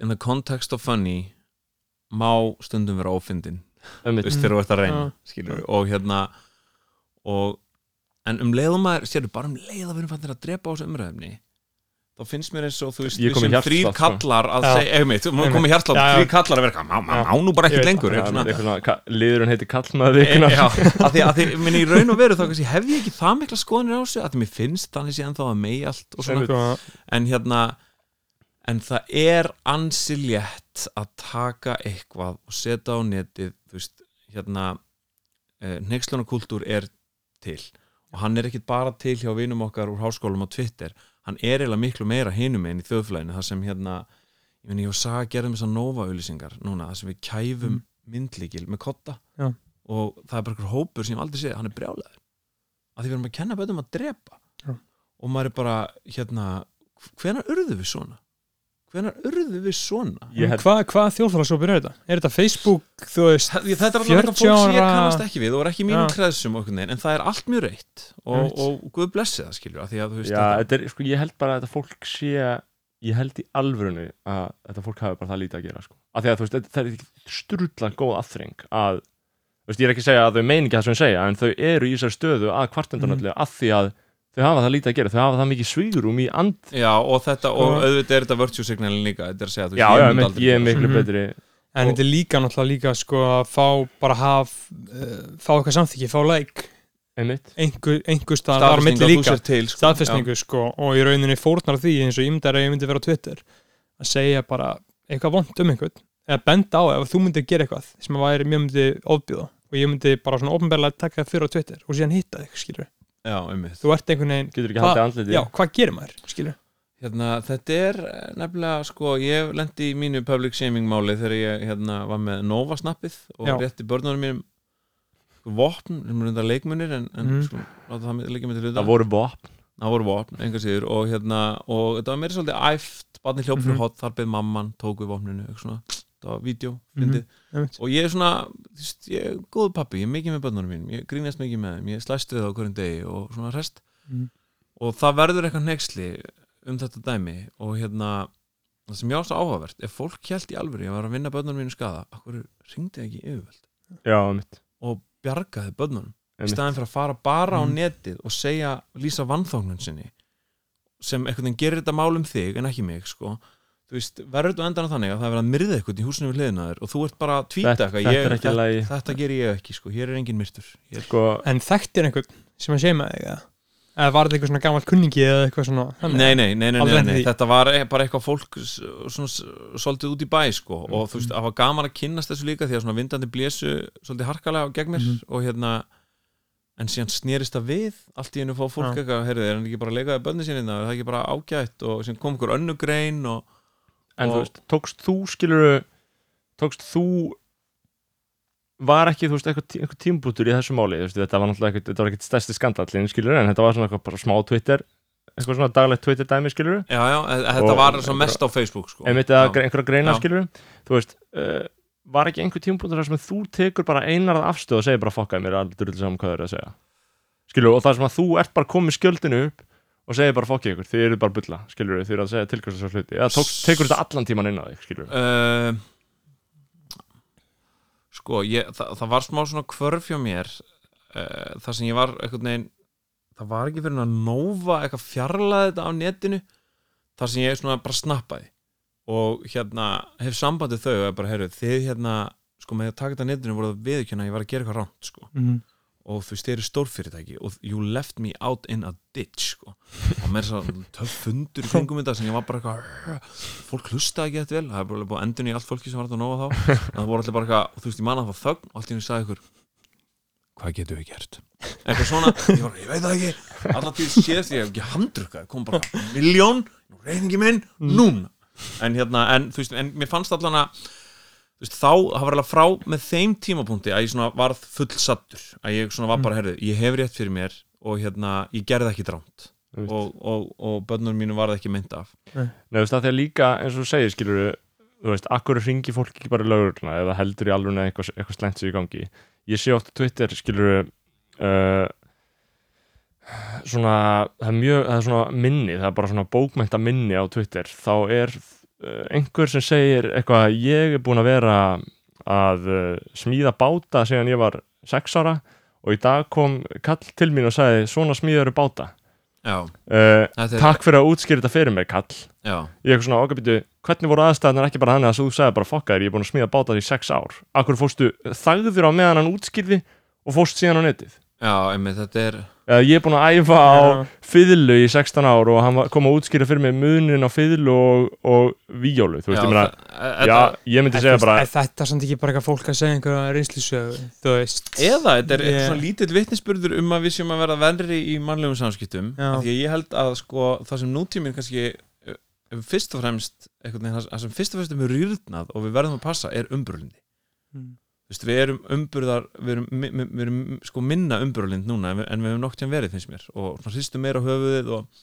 in the context of funny má stundum vera ófindin, þú veist þegar þú ert að reyna
Já.
skilur, og hérna og, en um leiðum maður sérðu, bara um leið að við erum fannir að drepa á þessu umræðumni þá finnst mér eins og þú veist,
hjartslátt,
þrýr kallar að segja, einmitt, maður
Einmitt.
komið hjartlátt, þrýr kallar að vera, má, má, nú bara
Ég
ekki
veit
lengur? eitthvað
eitthvað liðurinn heiti kallmaður vikunar
já, að því, að því, minni í raun og veru þá kannski hef ég ekki það mikla skoðanir á þessu að því mér finnst þannig sé ennþá að megi allt og svona, en hérna en það er ansi létt að taka eitthvað og setja á netið þú veist, hérna eh, neykslunarkultúr er til. Og hann er ekkit bara til hjá vinum okkar úr háskólum á Twitter hann er eiginlega miklu meira hinum einn í þjóðflæðinu það sem hérna ég meni ég og Saga gerðum þessar Nova-auðlýsingar núna það sem við kæfum myndlíkil með kotta.
Já.
og það er bara einhver hópur sem ég aldrei séð, hann er brjálæður að því við erum að kenna bötum að drepa.
Já.
og maður er bara hérna, hvenar urðu við svona hvenar urðu við svona
held-
Hvað hva þjóðfélagsópir er þetta? Er þetta Facebook, þú veist
Þa- Þetta er
40
fólk sem ég
ára-
kannast ekki við og er ekki mínum
Já.
kreðsum veginn, en það er allt mjög reitt og, og Guð blessi það skilur að því að þú veist
Já,
þetta,
er, sko, ég held bara að þetta fólk sé ég held í alvörunni að þetta fólk hafi bara það lítið að gera sko. af því að þú veist, þetta- það er strullan góð aðþreng að, þú veist, ég er ekki að segja að þau meini ekki það sem þau segja, en þau eru í þessari stöðu að kvartendunallu mm. að því að þau hafa það lítið að gera, þau hafa það mikið svígurum í and
Já, og þetta, og
Sko-
auðvitað er þetta virtue signalin líka, þetta er að segja þú
Já, já,
myndi
mynd, ég er miklu betri
En
Og-
þetta er líka náttúrulega líka sko að fá bara haf uh, fá eitthvað samþykki, fá like.
Einmitt.
Einhver, einhver
það.
stað
að þú
líka.
til sko.
staðfestningu sko og í rauninni fórnar því eins og ég myndi að ég myndi vera á Twitter að segja bara eitthvað vond um einhvern eða benda á ef þú myndir gera eitthvað sem að væri mjög myndi ofbjóða. Og ég myndi bara svona ofnbærlega taka það fyrir á Twitter og síðan hitta þig, skilur
Já, einmitt
þú ert einhvern veginn,
getur ekki
Hva-
haldið andliti
já, hvað gerir maður, skilur
Hérna, þetta er eh, nefnilega, sko, ég lendi í mínu public shaming máli þegar ég hérna, var með Nova snappið og
Já.
rétti börnunum mínum vopn, sem eru þetta leikmunir en, en
Mhm.
sko, láta það leikja mig til hluta
það voru vopn
það voru vopn, enga síður og hérna, og þetta var meira svolítið æft barni hljóp fyrir
Mhm.
hot, þar beð mamman tók við vopninu, eitthvað svona, það var vídeo
Mhm.
fyndið,
Einmitt.
og ég er svona ég er góð pappi, ég er mikið með börnunum mínum ég grínast mikið með þeim, ég slæst við það á hverjum degi og svona rest
Mhm.
og það verður eitthvað nexli um þetta dæmi og hérna það sem ég á svo áhugavert, ef fólk hjælt í alvöru ég var að vinna börnunum mínu skada akkur ringdi ekki yfirvöld
já, einmitt,
og bjargaði börnunum í staðin fyrir að fara bara á
Mm.
netið og segja, lýsa vannþóknun sinni sem veginn gerir þetta mál um þig en ekki mig sko þú veist, verður á endan þannig að það er verið að myrða eitthvað í húsinu við hliðina þér og þú ert bara að tvíta
Þetta-
eitthvað
þetta er
þetta,
lagi.
þetta ger ég ekki sko, hér er engin myrtur ég,
sko,
en þekktir einhvern sem að segja með þig eða? eða var þetta eitthvað svona gammal kunningi eða eitthvað svona
nei, nei, nei, nei, nei, nei. þetta var e- bara eitthvað fólk svolítið út í bæ sko og þú veist, það var gaman að kynnast þessu líka því að svona vindandi blésu svolítið harkalega á gegn mér
Mhm.
og hérna en síðan snerist það við allt í einu fá fólk
Já.
eitthvað, heyrðu, er hann ekki bara að leikaði bönni sinni er það ekki bara ágætt og síðan kom einhver önnu grein og
en þú
og-
veist, tókst þú skilur tókst þú var ekki, þú veist, eitthvað, tí- eitthvað tímbútur í þessu máli, þú veist, þetta var náttúrulega ekkert, þetta var ekkert stærsti skandallin, skilur, en þetta var svona eitthvað bara smá Twitter, eitthvað svona daglegt Twitter dæmi, skilur,
já, já, e- þetta
Og-
var svo mest á Facebook sko.
Einmitt eða
Já.
gre- einhverja greina,
Já.
skilur þú veist, uh, var ekki einhver tímbútur þar sem þú tekur bara einarað afstöð og segir bara fokkaði mér drull saman hvað þau eru að segja? Skilur, og það sem að þú ert bara komið skjöldinu upp og segir bara fokkið ykkur, þið eru bara að bulla skilur, þið eru að segja tilkvæmst svo hluti. Eða tók, tekur þetta allan tíman inn á þig, skilur
uh, sko ég, það, það var smá svona kvörf hjá mér uh, þar sem ég var einhvern veginn það var ekki fyrir að nófa eitthvað fjarlæði þetta á netinu þar sem ég svona bara snappaði. Og hérna hef sambandið þau og er bara, heyrðu, þið hérna sko með að taka þetta á netinu voru það viðkjöna að ég var að gera eitthvað rámt sko.
Mhm.
Og þú veist, þeir eru stórfyrirtæki og you left me out in a ditch sko. og með þess að töff fundur í kringum þetta sem ég var bara eitthvað fólk hlustaði ekki þetta vel, það er bara búið endun í allt fólki sem var að nóga þá. En það voru allir bara eitthvað, þú veist, ég manna það var þögn og allt í henni sagði ykkur hvað getum við gert? Eitthvað svona, ég, var, ég veit það ekki. Séð því ég hef ekki handrukkað kom bara miljón, reyningi minn núna, en hérna en, þú veist, en mér fannst allan að veist, þá, það var alveg frá með þeim tímapunkti að ég svona varð fullsattur að ég svona var bara, herðu, ég hef rétt fyrir mér og hérna, ég gerði ekki dránt og, og, og bönnur mínu var það ekki mynd af.
Nei, þú veist, að því að líka, eins og þú segir, skilur þú veist, akkur ringi fólk ekki bara í lögurluna eða heldur í alveg eitthvað, eitthvað slengt sér í gangi? Ég sé oft á Twitter, skilur uh, svona það er mjög, það er svona minni það er bara svona bókmænta minni á Twitter þá er einhver sem segir eitthvað, ég er búin að vera að uh, smíða báta síðan ég var sex ára og í dag kom kall til mín og sagði svona smíðaru báta.
Já,
uh,
er,
takk fyrir að útskýra þetta fyrir mig kall.
Já,
ég er svona okkabítu, hvernig voru aðstæðanar ekki bara þannig að þú sagði bara fokka þér, ég er búin að smíða báta því sex ár. Akkur fórstu þagður á meðan hann útskýrði og fórst síðan á netið?
Já, einmitt, þetta er
ég er búin að æfa á
Já.
fiðlu í 16 ár og hann var- kom að útskýra fyrir mig munin á fiðlu og, og víjólu, þú veist, ég meina
það-
já, ég myndi segja bara
Er þetta samt ekki bara eitthvað fólk að segja einhverja reynslusögu Þú veist
eða þetta er yeah. svona lítill vitnisspurður um að við séum að vera verri í mannlegum samskiptum
Já.
af því að ég held að sko það sem nútíminn kannski eh, fyrst og fremst það- sem fyrst og fremst er mjög rýrnað og við verðum að passa er umbrúlindi
Mm.
Þú veist, við erum umburðar við erum, við erum sko minna umburðarlind núna en við, en við hefum nokk tíðan verið finnst mér. Og svona hristum meira höfuðið og,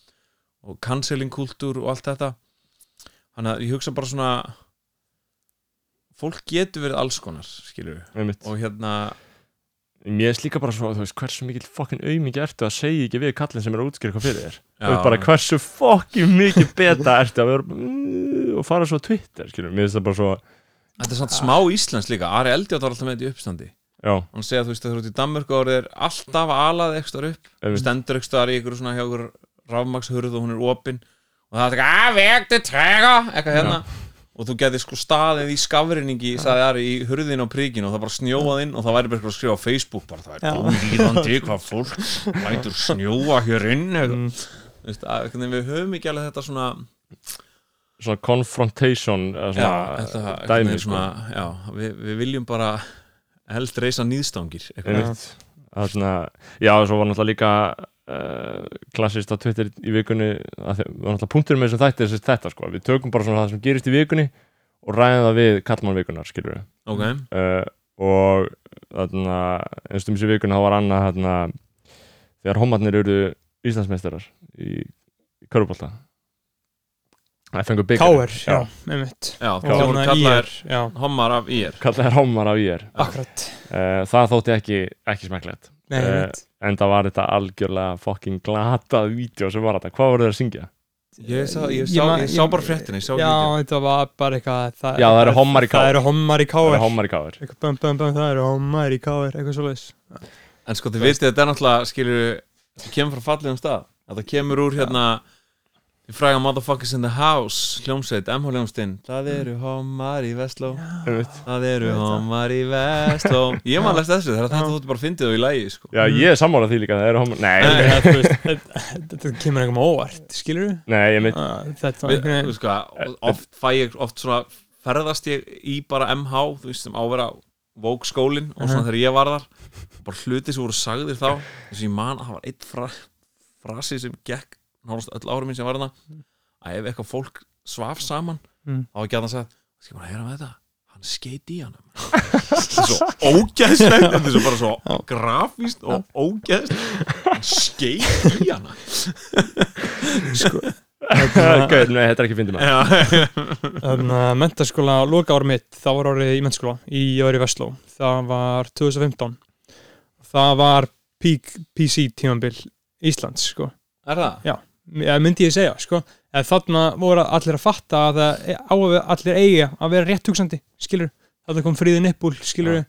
og canceling kultúr og allt þetta. Þannig að ég hugsa bara svona fólk getur verið alls konar
einmitt.
og hérna
mér er líka bara svo, þú veist, hversu mikil fokkin auðmikið ertu að segja ekki við kallin sem er að útskýra eitthvað fyrir þér? Veist bara hversu fokkin mikið beta ertu að vera mm, og fara svo á Twitter, skilur, mér finnst það bara svo
Þetta er samt smá íslensk líka. Ari Eldjátt var alltaf með þetta í uppstandi.
Já,
Hann segja þú veist að þú ert í Danmörku og er alltaf alað ekstra upp.
Einmitt.
stendur ekstra í ykkur svona hjá ykkur rafmakshurð og hún er opin. Og það er eitthvað að vegti trega! Eitthvað hérna. Og þú getur sko staðið í skafrinningi sagði Ari í hurðin á príkin og það bara snjóað inn og það væri bara að skrifa á Facebook bara það er óvíðandi hvað fólk lætur snjóa hér inn.
Mm.
Þú veist, að, við höfum ekki alveg þetta svona
svona confrontation eða
já,
svona
þetta, einhvern
dæmi
veginn
sko.
svona, já, við, við viljum bara helst reysa nýðstangir
Þarna, já, svo var náttúrulega líka uh, klassist á Twitter í vikunni að þið, var náttúrulega punktur með þessum þætti þessi þetta sko, við tökum bara svona það sem gerist í vikunni og ræðum það við kallmann vikunar, skilur við
ok,
uh, og þarna, einstum þessi vikunni þá var annað þarna, þegar homarnir eru Íslandsmeistarar í, í Körubólta Það
Káir, já, einmitt.
Já, það
já,
hommar af ír
Kallaðir homar af
akkurat.
Uh, Það þótti ekki, ekki smekklegt.
Nei,
Eh, en það var þetta algjörlega fucking glatað vídeo sem var þetta, hvað voru þeir að syngja?
ég sá, ég
Ég
sá,
ma-
ég sá
ég-
bara fréttina ég sá
Já, þetta var bara eitthvað það,
Já, það eru hommar í
Það
káir.
eru hommar í
Það er
bum, það eru hommar í káir Eitthvað svo leis
en sko þið vitið þetta er náttúrulega skilur þetta kemur frá fallegum stað. Þetta kemur úr hérna í fræga motherfuckers in the house hljómsveit, MH hljómsveitin það eru hommar í Vestló það eru
það.
hommar í Vestló ég man lest þessu, þegar þetta þótti bara fyndið og í lægi sko.
Já, ég er sammálað því líka, það eru homar Nei,
Nei.
Þú veist, Þetta þetta kemur eitthvað óvart, skilur við?
nei, ég mynd
Þetta var einhvern
þú
veginn
sko, oft fæ ég oft svona ferðast ég í bara MH þú veist sem ávera vók skólin og svona
Mhm.
þegar ég var þar bara hluti sem voru sagðir þá þess að ég man að það var eitt fra, frasi sem gekk nálast öll árum minn sem var þarna að ef eitthvað fólk svaf saman
Mm.
þá var ekki að það sagt skal maður að heyra með þetta hann skeit í hann þetta er svo ógeðslegt þetta er svo bara svo grafíst og ógeðslegt. Hann skeit í hann
sko,
Gauð, nei, þetta er ekki fyndið maður
að mentaskóla, loka ára mitt það var árið í mentaskóla í Jöri Vestló. Það var 2015 það var peak PC tímambil Íslands sko.
er það?
Já, myndi ég segja sko. eða þarna voru allir að fatta að allir eiga að vera rétt hugsandi skilur, þarna kom fríði nippul skilur,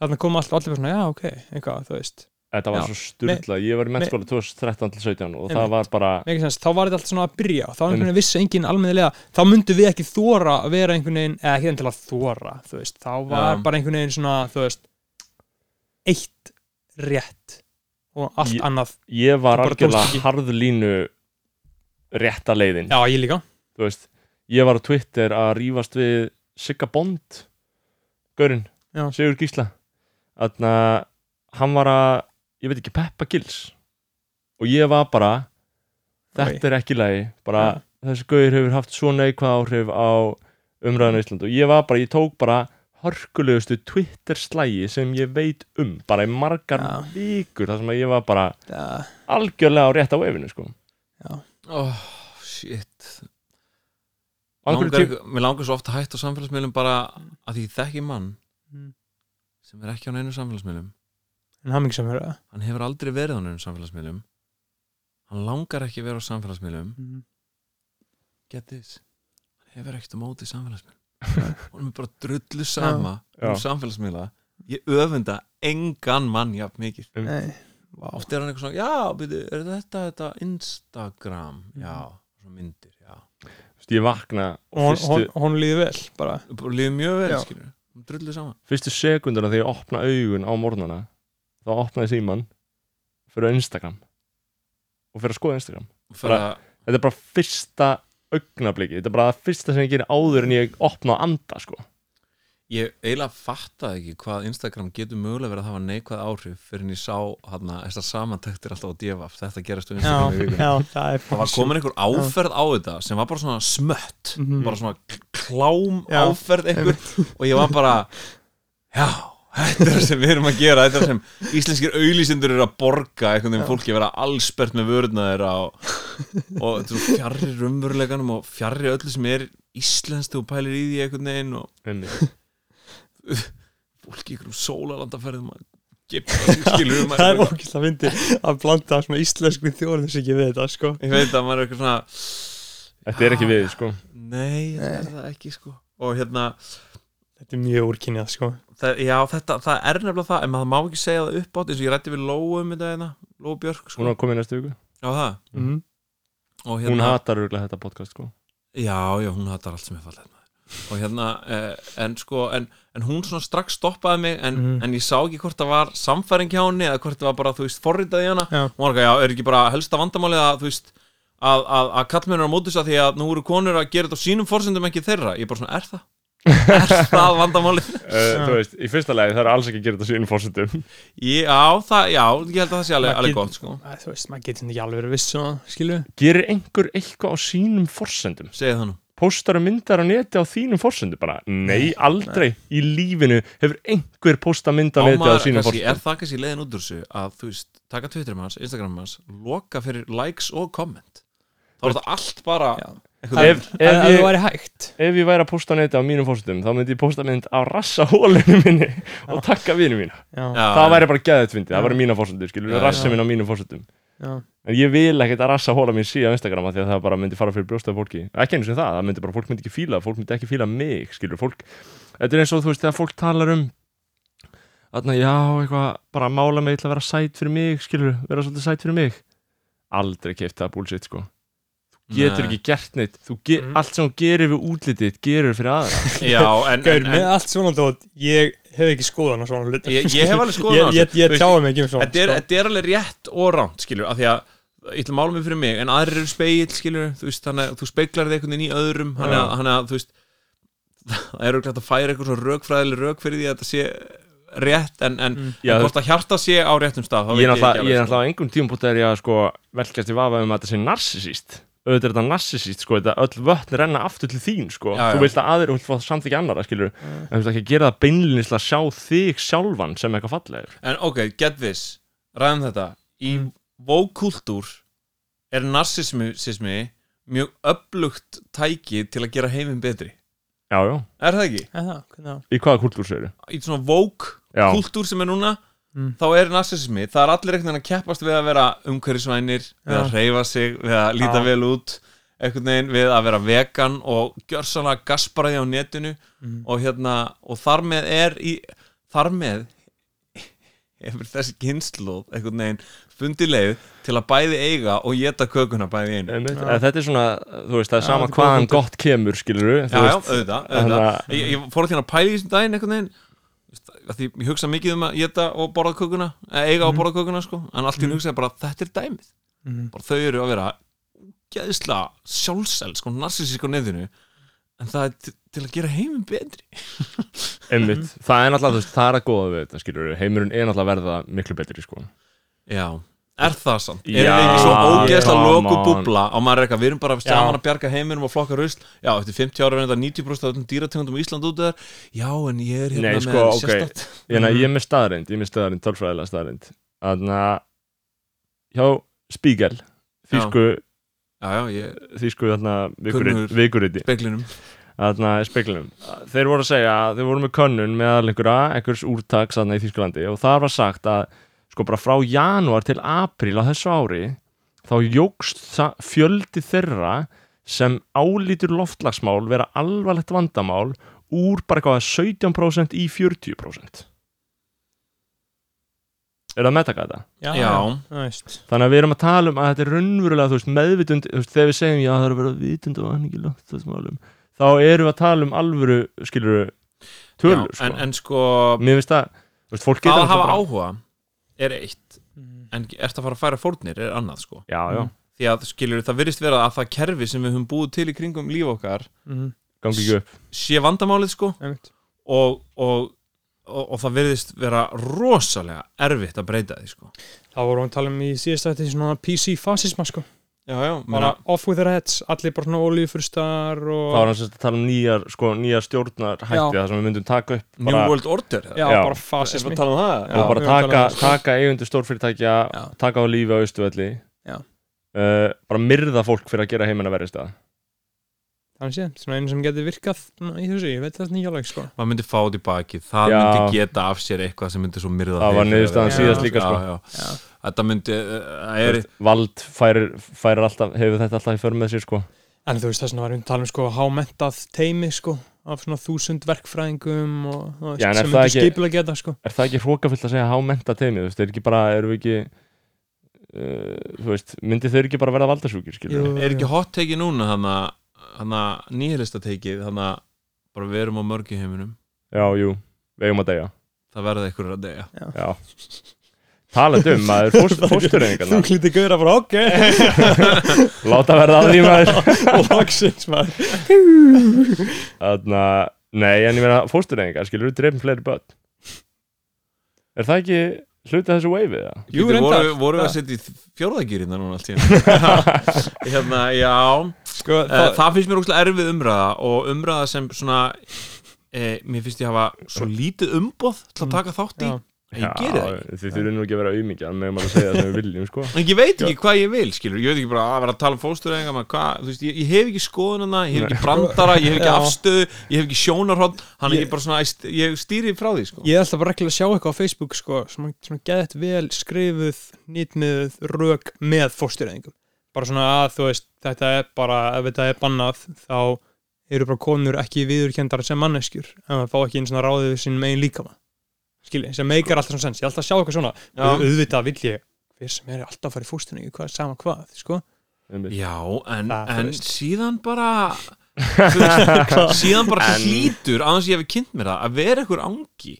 þarna kom allt, allir svona, já ok eitthvað, þú veist.
Þetta var
Já.
svo sturla, ég var í mennskóla 2013 til 17 og það var bara
sens, þá var þetta allt svona að byrja og þá einhvern veginn vissi enginn almennilega. Þá myndu við ekki þóra að vera einhvern veginn eða ekki að þóra, þú veist. Þá var
Já.
bara einhvern veginn svona, þú veist eitt rétt og allt
Ég-
annað
ég var algjörlega harðlínu rétta leiðin.
Já, ég líka.
Veist, ég var á Twitter að rífast við Sigga Bond Gaurinn,
Já.
Sigur Gísla. Þannig að hann var að ég veit ekki, Peppa Gills og ég var bara þetta er ekki lagi bara þessi gauður hefur haft svo neikvað áhrif á umræðan í Ísland og ég var bara, ég tók bara hörkulegustu Twitter slægi sem ég veit um bara í margar
Já.
vikur þar sem ég var bara
Já,
algjörlega á rétt á efinu sko
oh, shit. Langar, Mér langar svo ofta hætta á samfélagsmiðlum bara að því ég þekki mann
Mm.
sem er ekki á neinu samfélagsmiðlum. Hann hefur aldrei verið á neinu samfélagsmiðlum. Hann langar ekki vera á samfélagsmiðlum.
Mhm.
get this. Hann hefur ekkert á móti samfélagsmiðlum. Hann er bara drullu sama um samfélagsmiðla. Ég öfunda engan mann jafn mikið.
Nei,
oft er hann eitthvað svona, já, byrju, er þetta þetta Instagram, já svo myndir, já.
Þú veist, ég vakna
og hún,
fyrstu,
hún, hún líði vel bara.
Bara líður mjög vel,
Já.
skilur drullu sama
fyrstu sekunduna þegar ég opna augun á morgnana þá opnaði síman fyrir á Instagram og fyrir að skoða Instagram.
Fyrir að
þetta er bara fyrsta augnabliki þetta er bara það fyrsta sem ég gerir áður en ég opna á anda sko
Ég eiginlega fattaði ekki hvað Instagram getur mögulega verið að hafa neikvæð áhrif fyrir en ég sá hann að þessar samantektir alltaf á divaf, þetta gerast á
já,
Instagram
já, það er
Það var komin einhver áferð á þetta sem var bara svona smött
Mhm.
bara svona klám
Já,
áferð einhver. og ég var bara já, þetta er það sem við erum að gera þetta er það sem íslenskir auglýsindur eru að borga einhvern veginn fólki að vera allspert með vöruna þeirra og, og er fjarrir rumveruleganum og fjarrir öllu sem er íslenskt og pælir í því einhvern veginn og. fólki í einhverjum sólalandaferðum að um
það er ógæslega fyndi að blanda svona íslensku þjóðum sem ekki við þetta sko.
Ég veit að maður er eitthvað svona
þetta er ekki við sko.
nei, þetta er það ekki sko. Og hérna,
þetta er mjög úrkynnið sko.
Það, já þetta það er nefnilega það, en maður má ekki segja það upp átt eins og ég rætti við Lóu um þetta hérna Lóu Björk sko,
hún var komið næstu viku.
Já það.
Mm.
og
hún
hérna,
hatar örgulega þetta podcast sko.
Já, já, hún hatar allt sem er fallið og hérna, eh, en sko en, en hún svona strax stoppaði mig en,
Mhm.
en ég sá ekki hvort það var samfæring hjá henni eða hvort það var bara, þú veist, forritaði hana
Já.
hún var ekki, já, er ekki bara helsta vandamálið að, þú veist að, að, að kallmennur á mótis að því að nú eru konur að gera þetta á sínum forsendum ekki þeirra ég er bara svona, er það? er það vandamálið?
uh, þú veist, í fyrsta lagi það er alls ekki að gera þetta sínum fórsetum
Já, það, já, ég held að það sé alveg, alveg gott sko.
Þú veist, maður getur ekki alveg
postar myndar á neti á þínum fórsendum bara, nei, aldrei í lífinu hefur einhver posta mynd á
Á
neti á sínum
kannski, er það kannski leiðin út úr þessu að þú veist, taka Twitterum hans, Instagramum hans loka fyrir likes og comment? Þá er þetta allt bara
ef, ef,
ef
ég, ef ég væri að posta á neti á mínum fórsendum þá myndi ég posta mynd á rassa hólinu minni og takka vinu mína.
Já,
það væri bara geðið fyndið, það væri mína fórsendur skilur, rassi minn á mínum fórsendur
já,
en ég vil ekkert að rassa hóla mín síðan á Instagram af því að það bara myndi fara fyrir brjóstaði fólki. Ekki eins og það, það myndi bara, fólk myndi ekki fíla fólk myndi ekki fíla mig, skilur, fólk þetta er eins og þú veist, þegar fólk talar um þarna, já, eitthvað bara mála mig til að vera sæt fyrir mig, skilur vera svolítið sæt fyrir mig. Aldrei keift það bullshit, sko getur
Nei.
ekki gert neitt, þú ge
Mhm.
allt sem þú gerir við útlitið, gerur fyrir aðra
Já, en,
Gaur,
en,
með
en
allt svona dót ég hef ekki skoðan á svona hluti
Ég- ég hef alveg skoðun á
ég, ég,
þessu.
ég tjáði mig ekki um svona
þetta er,
sko.
þetta er alveg rétt og ránt skilur, af því að ég ætla að mála mig fyrir mig en aðrir eru speill, skilur, þú veist þannig að þú speiklar þig einhvern veginn í öðrum þannig að, þú veist það er auðvitað að færa eitthvað svo rökfræðileg rök fyrir því að þetta sé rétt en, en,
Mm.
Já,
en
þú
hvort að hjarta sé á réttum stað
ég er er
alveg, sko.
á engum tímpútt er ég að sko velkast í vafa um að þetta sé narsisíst auðvitað er þetta narsisíst sko þetta öll vötn renna aftur til þín sko.
Já,
þú
já.
vilt að aðrir, þú vilt fá samþykja annara skilur en þú vilt ekki að gera það beinlinis til að sjá þig sjálfan sem eitthvað fallegur.
En ok, get this. Ræðum þetta. Í
Mm.
vókultúr er narsismi mjög öflugt tæki til að gera heiminn betri.
Já, já,
Er það ekki?
Er það,
í hvaða kultúr segir
Í svona vókultúr
Já.
sem er núna
Mm.
þá er narsismi, það er allir einhvern veginn að keppast við að vera umhverfisvænir við að reyfa sig, við að líta vel út einhvern veginn við að vera vegan og gjörsanlega gasparaði á netinu
Mm.
og hérna og þar með er í, þar með hefur þessi kynnslóð einhvern veginn fundið leið til að bæði eiga og geta kökuna bæði einu.
Eða þetta er svona, þú veist, það er sama hvaðan gott kemur skilur
já, já, auðvitað, auðvitað. Ég, ég fór að þérna að pæla í þessum daginn einhvern veginn því ég hugsa mikið um að geta og borða kökuna eða eiga og
Mhm.
borða kökuna sko en allt í
Mhm.
mm. hugsa ég bara þetta er dæmið
Mm.
bara þau eru að vera geðsla sjálfsel sko narsisísk á neðinu en það er til, til að gera heiminn betri
einmitt, það er náttúrulega, það er að góða við þetta skilur heimurinn er náttúrulega að verða miklu betri sko
Já, er það?
Já,
er það ekki svo ógeðslega loku búbla og maður er eitthvað, við erum bara saman að bjarga heiminum og flokka rusl. Já, eftir 50 ára er þetta 90% af öllum dýrategundum í Ísland út þar. Já, en ég er hérna
Nei, sko,
með
ok.
sérstætt
Ég,
Mhm.
ég er með staðarind, ég er með staðarind, tölfræðilega staðarind Þannig að hjá Spiegel þýsku,
Já, já, ég
þýsku þarna vikuriti
speklinum
þarna í speiklinum þeir voru að segja að þeir voru með könnun einhverja, einhvers úrtaks þarna í Þýskalandi og það var sagt að sko bara frá janúar til apríl á þessu ári þá jógst það fjöldi þeirra sem álítur loftlagsmál vera alvarlegt vandamál úr bara eitthvað 17% í 40% Er það að meðtaka þetta?
Já,
Já.
Þannig að við erum að tala um að þetta er raunverulega veist, meðvitund, veist, þegar við segjum já það er að vera vitund og ekki loftlagsmálum þá erum við að tala um alvöru skilur tölur
Já,
sko.
en, en sko,
mér finnst þú veist, fólk getur
að hafa
bara-
áhuga er eitt
Mm.
En ert að fara að færa fórnir er annað sko.
Já, já,
Mm.
Því að skilur það virðist vera að það kerfi sem við höfum búið til í kringum líf okkar
Mhm,
gangi ekki upp.
sé vandamálið sko og, og, og, og það virðist vera rosalega erfitt að breyta því sko.
Það vorum við að tala um í síðast þetta svona PC-fasisma sko
Já, já,
bara off with their heads, allir bara svona olíufurstar og
þá er hann sérst að tala um nýjar, sko, nýjar stjórnar hætti
Já.
það sem við myndum taka upp
New
bara,
World Order
já,
Já.
bara
Erum
fasismi
við að tala um það?
Já.
og bara taka,
um það,
taka eigundur stórfyrirtækja taka á lífi á austuvelli
Já.
uh, bara myrða fólk fyrir að gera heiminn að verið stað
þannig sé, svona einu sem getur virkað í þessu, ég veit það nýja leik sko
maður myndi fá því baki það
Já.
myndi geta af sér eitthvað sem myndi svo myrða
Það var niðurstaðan
síðast
líka, sko.
já, já.
Já.
þetta myndi uh, er,
vald færir, færir alltaf hefur þetta alltaf í för með sér sko.
En þú veist þess að varum við að tala um sko hámentað teimi sko af svona þúsund verkfræðingum og þú veist,
Já, er
sem
það
myndir
ekki-
skipulega geta sko.
Er það ekki hrókafullt að segja hámenta teimi þú veist, er ekki bara, erum við ekki uh, þú veist, myndi þau ekki bara verða valdasjúkir, skilur
Jú.
er ekki hot take núna hann að nýhilista teikið hann að bara við erum á mörgi heiminum?
Já, jú, við eigum að deyja.
Það verða einhverjur að deyja.
Já talandi um, maður, fóst,
Þú
fóstureyningarna
klíti gauðra bara ok.
Láta verða að því maður.
Loksins maður.
Þarna, nei, en ég meina fóstureyningar, skilur við drefum fleiri börn. Er það ekki hluti af þessu wave eða?
Jú, reyndar.
voru, voru við að
Það-
setja í fjórðagýrina núna allt í hérna, já.
Sko,
það,
það,
það finnst mér ógslag erfið umræða og umræða sem svona e, mér finnst ég hafa svo lítið umboð til að taka þátt í.
Já.
Ekki.
þið þurfum nú ekki að vera auðmíkja en meðum að segja það sem við viljum, sko.
En ég veit ekki hvað ég vil, skilur. Ég veit ekki bara að vera að tala um fóstureyðinga maður, hvað, þú veist, ég, ég hef ekki skoðunina ég hef ekki brandara, ég hef ekki
Já.
afstöðu ég hef ekki sjónarhótt, hann er ekki bara svona ég- stýri frá því, sko.
Ég er alltaf bara reglulega að sjá eitthvað á Facebook sko, svona, svona geðett vel skrifuð nýtmiðuð rök með fóstureyðingum. Bara svona að þú veist þetta er bara, ef þetta er bannað þá eru bara konur ekki viðurkendar sem manneskjur, en það fá ekki einn svona ráðið við sínum eigin líkama skilji, sem meikar alltaf svona sens, ég er alltaf að sjá eitthvað svona. Au- auðvitað vill ég, hver sem er alltaf að fara í fóstureyðingu, hvað er sama hvað, sko.
Já, en,
þú
en síðan bara síðan bara
En-
hlýtur aðeins ég hef kynnt mér það að vera einhver angi.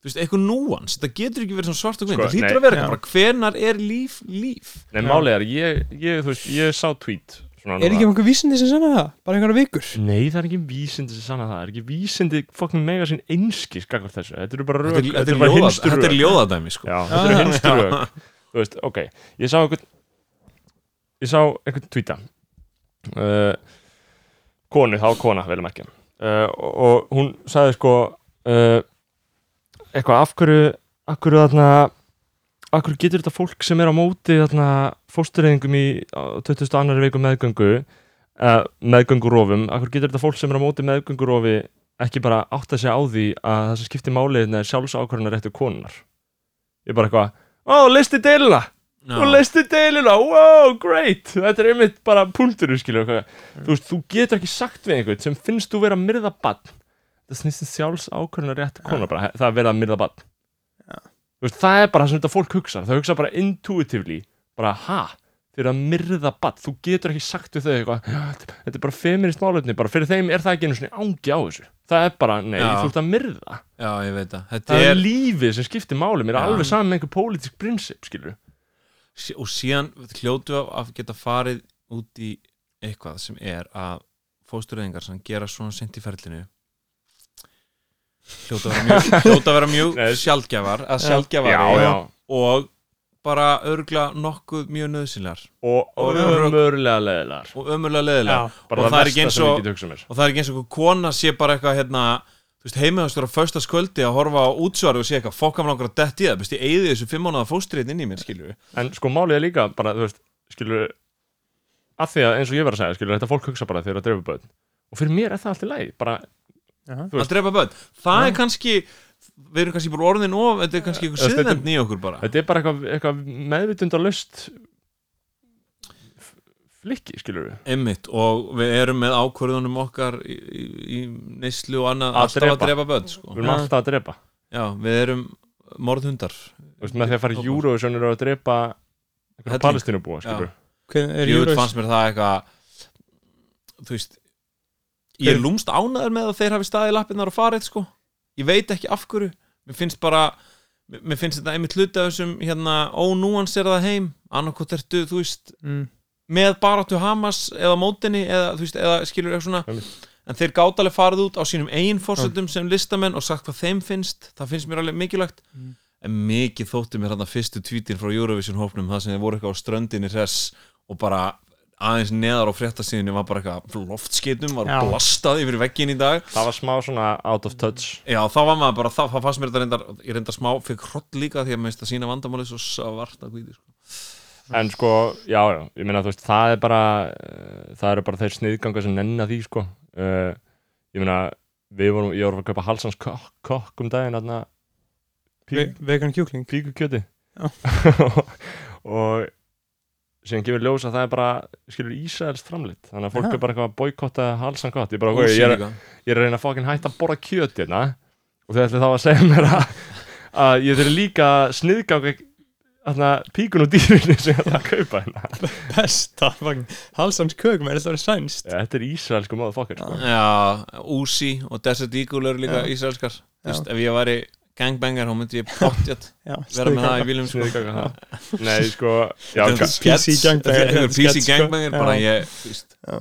Þú veist, einhver núans, þetta getur ekki verið svart og hvinn,
Sko,
það hlýtur að vera eitthvað hvenar er líf líf?
Nei, er, ég, ég, þú veist, ég sá tweet svona
Er ekki einhver vísindi sem sanna það? Bara einhverja vikur?
Nei, það er ekki vísindi sem sanna það Það er ekki vísindi fokkin mega sín einski skakvart þessu Þetta eru bara rök
þetta er, þetta
bara
ljóða, þetta er ljóðadæmi sko.
Já, þetta eru
já.
hinstu rök Þú veist, ok, ég sá einhvern Ég sá einhvern tweeta uh, Konu, þá kona, vel að merkja uh, og, og hún sagði sko uh, Eitthvað, af hverju Af hverju þarna Hverju getur þetta fólk sem er á móti þarna fóstureyðingum í á 20. annari viku meðgöngu uh, meðgöngurófum, af hverju getur þetta fólk sem er á móti meðgöngurófi ekki bara átt að segja á því að það sem skiptir máliðin er sjálfsákvörðunar réttu konunar ég er bara eitthvað, ó, listi deilina
Já.
og listi deilina, wow, great þetta er einmitt bara punktur skilur, mm. þú veist, þú getur ekki sagt við einhvern sem finnst þú vera að myrða bann það snýst um sjálfsákvörðunar réttu konunar bara, það að myrða bann
Já.
þú veist, það er bara það sem þetta fólk hugsa það hugsa bara intuitively bara, ha, þeir eru að myrða bann þú getur ekki sagt við þau eitthvað "Já, þetta er bara feminist málefni, bara fyrir þeim er það ekki einu svona ángi á þessu. Það er bara, nei,
Já.
þú ert að myrða.
Já, ég veit það. Þetta
það er
er,
lífið sem skiptir máli mér er
Já.
alveg saman með einhver pólitísk prinsip skilur
og síðan hljótu við að geta farið út í eitthvað sem er að fóstureyðingar sem gera svona sent í ferlinu hljóta að vera mjög, hljóta að vera mjög
Nei.
sjaldgjafar að
já,
sjaldgjafari
já,
og bara örgla nokkuð mjög nöðsynlegar
og, og ömurlega leðilar
og ömurlega
bara
Og er og- það er ekki eins og kona sé bara eitthvað hérna þú veist, heimihastur á fösta skvöldi að horfa á útsvari og sé eitthvað, fokka mér langar að detti í það. Best ég eigði þessu fimm mánuða fóstriðin inn í mér, skilju
en sko málið er líka bara, þú veist, skilur að því að eins og ég var að segja, skilur þetta fólk hugsa bara þegar það dreifur börn. Og fyrir mér er það alltaf leið, bara Þú veist-
að drepa börn, það
Já.
er kannski við erum kannski bara orðin of þetta er kannski einhver
Þú veist, þetta-
siðvend í okkur bara.
þetta er bara eitthvað, eitthvað meðvitundalust flikki, skilur við
Einmitt, og við erum með ákvörðunum okkar í, í, í neyslu og annað
Að
alltaf að
drepa.
drepa börn sko.
við erum alltaf að drepa.
Já, við erum morðhundar.
Þú veist, með því að fara í. Eurovision eru að drepa palestínubúa, skilur
Hver, er
Jú,
Euros-
fannst mér það eitthvað þú veist ég er lúmst ánæður með að þeir hafi staðið lappirnar og farið sko. Ég veit ekki af hverju. Mér finnst bara mér- finnst þetta einmitt hluti af þessum hérna ónúans er það heim. Annarkot ertu þú veist
mm.
með baráttu Hamas eða mótinni eða þú veist eða skilur eitthvað svona.
Einmitt.
en þeir gátt alveg farið út á sínum eigin fórsöndum sem listamenn og sagt hvað þeim finnst. Það finnst mér alveg mikilvægt.
Mm.
en mikið þótti mér þarna fyrstu tvítin frá Eurovision hópnum það sem þeir voru eitthvað á ströndinni hress og bara aðeins neðar á fréttasíðinni var bara eitthvað loftskeitum var
Já.
blastað yfir veggin í dag
það var smá svona out of touch
já þá var maður bara, það, það fannst mér þetta reyndar ég reyndar smá, fekk hrott líka því að mér finnst að sína vandamálið svo svart að hvíti sko.
en sko, já, já, ég meina þú veist það er bara, uh, það eru bara þeir sniðganga sem nenna því, sko uh, ég meina, við vorum ég vorum að kaupa halsans kokk, kokk um daginn þarna
Ve vegan kjúkling
píkukjöti
Já.
og síðan gefur ljós að það er bara skilur Ísraels framleitt. Þannig að fólk
Aha.
er bara eitthvað að boykotta halsan gott. Ég, bara,
Og
ok, ég, er, ég er að reyna að fokkin hætta að borða kjöt hérna. Og þau ætli þá að segja mér að, að ég þurfi líka þarna píkun og dýrinu sem ég ætla að kaupa hérna.
Besta fucking Halsans kökum er þetta verið sænst.
Þetta er ísraelsku móðu fokkar sko.
Já, Uzi og Desert Eagle eru líka veist, ef ég væri gangbanger þá myndi ég pottjætt
Já,
vera með það í bílum sko.
Nei, sko já,
PC
er PC
skets, sko.
gangbanger bara ég,
Já.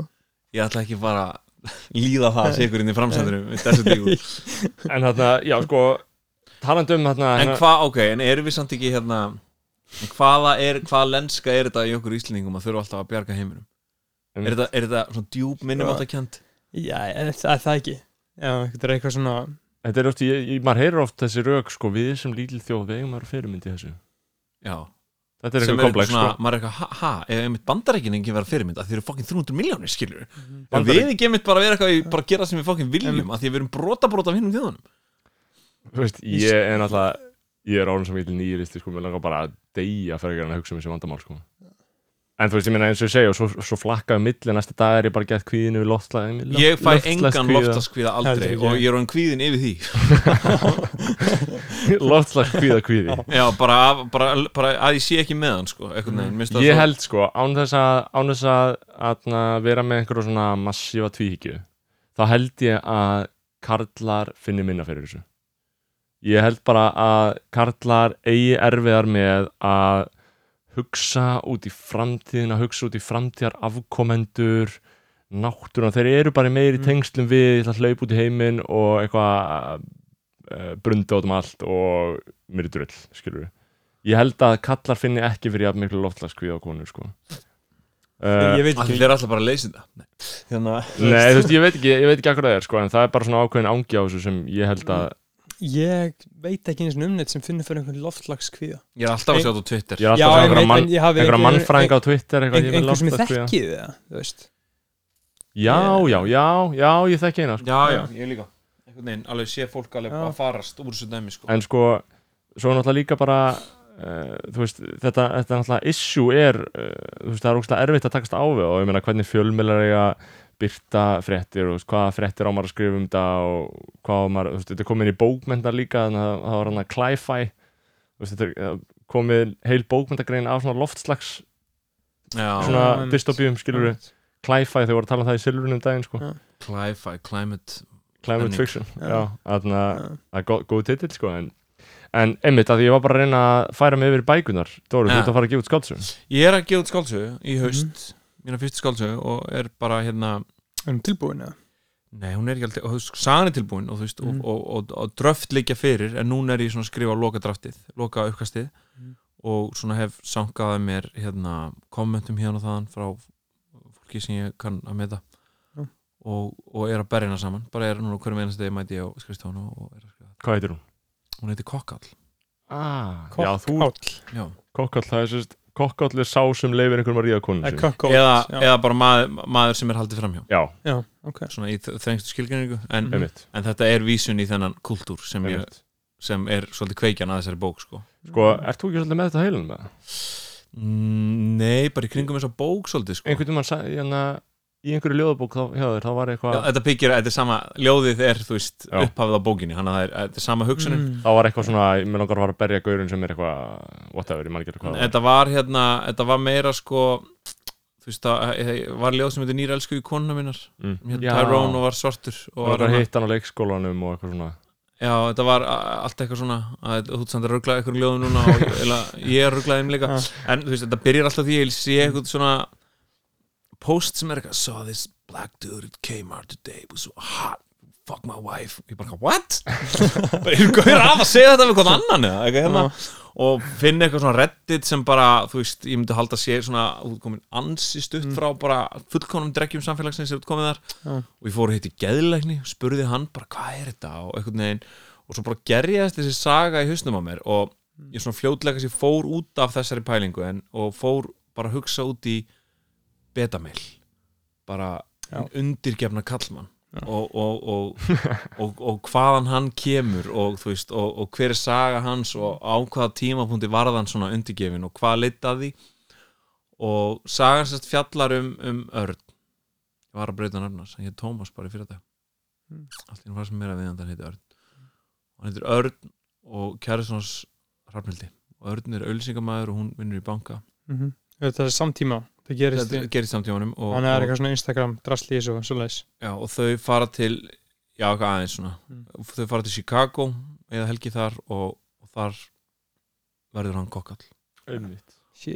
ég ætla ekki bara líða það að sigur inn í Eagle
En þarna, já, sko talandi um þarna
En hvað, ok, en erum við samt ekki hérna en hvaða er, hvaða lenska er þetta í okkur íslendingum að þurfa alltaf að bjarga heiminum?
Um,
er þetta, er þetta svona djúb minnum átt að kjent
Já, er það er það ekki? Já, þetta er eitthvað svona
Þetta er oft, ég, ég, maður heyrir oft þessi rauk sko, við sem lítil þjóð vegum að fyrirmyndi þessu.
Já,
Þetta er eitthvað komplex sko.
maður er eitthvað, ha, ha, ef einmitt bandarækin engin vera fyrirmynd að þeir eru fokkin 300 miljónir, skilur en
Bandaríkin-
við ekki einmitt bara vera eitthvað, bara gera sem við fokkin viljum að því við erum brota brota af hinnum þjóðunum.
Þú veist, Ég er náttúrulega ég er orðin sem ég til nýjiristi sko, mér langar bara að deyja fyrir að hugsa um þessi vandamál sko. En þú veist, ég meina eins og ég segja og svo, svo flakkaði milli næsta dag er ég bara gett kvíðinu við loftslag
Ég fæ engan loftaskvíða aldrei og ég er orðin kvíðin yfir því.
Loftslag kvíða kvíði.
Já, bara, af- bara, bara að ég sé ekki með hann sko, það
Ég
svo-
held sko, án þess að, án þess að, að vera með einhverju svona massífa tvíhyggju þá held ég að karlar finni minna fyrir þessu. Ég held bara að karlar eigi erfiðar með að hugsa út í framtíðina hugsa út í framtíðar afkomendur náttúruna, þeir eru bara meiri
Mm.
tengslum við, ég ætla að hlaupa út í heiminn og eitthvað uh, brunda út um allt og mér er drull, skilur við ég held að kallar finni ekki fyrir jafn miklu loftslagskvíð á konur sko. uh,
Ég veit
Að
ekki
Þeir eru alltaf bara að leysa þetta Nei. Að
Nei, þú veist, ég veit ekki, ég veit ekki akkur það er sko, en það er bara svona ákveðin ángi á þessu sem ég held að
Ég veit ekki eins og umnett sem finnir fyrir einhvern loftslagskvíða
Ég er alltaf að sjá þetta á Twitter
ég er alltaf að
en-
einhverja mann,
ég einhver-
mannfræðinga á Twitter eitthvað,
ein-
ég vil
Einhver sem ég þekkið það, þú veist
Já, já, já, já, ég þekki eina sko.
Já, já, ég líka Einhvern veginn, alveg sé fólk alveg
Já.
að farast úr þessu dæmi sko.
en sko, svo er náttúrulega líka bara uh, þú veist, þetta, þetta náttúrulega issue er, uh, þú veist, það er ógstlega erfitt að takast á við og ég meina hvernig fjölmiðlar eiga að byrta fréttir og þú hvaða fréttir á maður að skrifa um þetta og hvað á maður, þú veist, þetta er komin í bókmyndar líka, þannig að það var hann að klæfæ þú veist, þetta er komið heil bókmyndagrein af svona loftslags
Já,
svona
einmitt.
dystopíum, skilur við klæfæ, þau voru að tala um það í silfrunum daginn sko.
Cli-fi, climate
climate fiction,
Já.
þannig að það er góð, góð titill sko en, en einmitt að því ég var bara að reyna að færa mig yfir bækunar Dóri, þú
Ja.
ert að fara að gefa út skáldsum
Ég er að gefa út skáldsögu í haust Mína fyrstu skáldsögu og er bara hérna
Erum tilbúin eða?
Nei, hún er ekki alltaf, og þú veist, sagan er tilbúin og, veist,
Mhm.
og, og, og, og dröft liggja fyrir en núna er ég svona að skrifa loka draftið, loka uppkastið
Mhm.
og svona hef sangaði mér hérna, kommentum hérna og þaðan frá fólki sem ég kann að meta
Já.
og, og er að berjina saman bara er núna hverjum einasta degi mæti ég á skrifstofunum og er að skrifa
Hvað heitir hún?
hún heitir Kokkall
Ah, já. kokkall, það er sérst Kokkall er sá sem leifir einhverjum að ríða konu
Eða
sinni.
Eða, eða bara maður, maður sem er haldið framhjá
Já,
já, ok
svona í þ- þrengstu skilgreiningu en,
einmitt,
en þetta er vísun í þennan kultúr sem, ég, sem er svolítið kveikjan að þessari bók sko.
Sko, ert þú ekki svolítið með þetta það?
mm, nei, bara í kringum þessa bók svolítið sko.
Einhvern veginn, sa- hérna, í einhverju ljóðabók þá, hjá þér, þá var eitthvað
þetta byggir, þetta er sama, ljóðið er þú veist,
Já.
upphafið á bókinni þannig að það er, þetta er sama hugsunin
Mm.
þá var eitthvað svona, mér langar að fara að berja gaurinn sem er eitthvað, whatever, ég man ekki hvað það var.
þetta var hérna, þetta var meira sko þú veist, það var ljóð sem heitir Nýra elsku í konuna minnar
Mm.
hérna
Já.
Tyrone og var svartur og var
var að
hérna,
hitta hann á leikskólanum og eitthvað svona
já, þetta var allt eitthvað svona að þú samt að ruggla eitthvað ljóðum núna og eða, ég rugglaði þeim líka en þú veist, þetta byrjar alltaf því að ég sé eitthvað svona post sem er eitthvað saw this black dude at Kmart today it was so hot. Fuck my wife. Og ég bara, what? ég er að að segja þetta við hvern annan eða eitthvað hérna. Og finna eitthvað svona reddit sem bara, þú veist, ég myndi halda sér svona útkomin ansi stutt frá bara fullkonum dreggjum samfélagsins sem útkomið þar.
Já.
og ég fór að hitti geðlækni spurði hann bara hvað er þetta? Og eitthvað neginn og svo bara gerjaðist þessi saga í hausnum á mér. Og ég svona fljótlega sem fór út af þessari pælingu en, og fór bara að hugsa út í betameil bara undirgefna kallmann og, og, og, og, og hvaðan hann kemur veist, og, og hver er saga hans og á hvaða tímapunkti varðan svona undirgefin og hvað leitt að því. Og sagan sérst fjallar um, um Örn. Ég var að breyta nöfnars, hann heit Tómas bara í fyrir þetta
Mm.
allt hann var sem meira við hann hann heitir Örn. Hann heitir Örn og kæristans Hrafnildi og Örn er auðlýsingamæður og hún vinnur í banka.
Mhm. Þetta er samtíma Það gerist í
gerist samtímanum og,
Hann er
og,
eitthvað svona Instagram þessu og svoleiðis.
Já, og þau fara til já, eitthvað aðeins svona.
Mm.
þau fara til Chicago eða helgi þar og, og þar verður hann kokkall.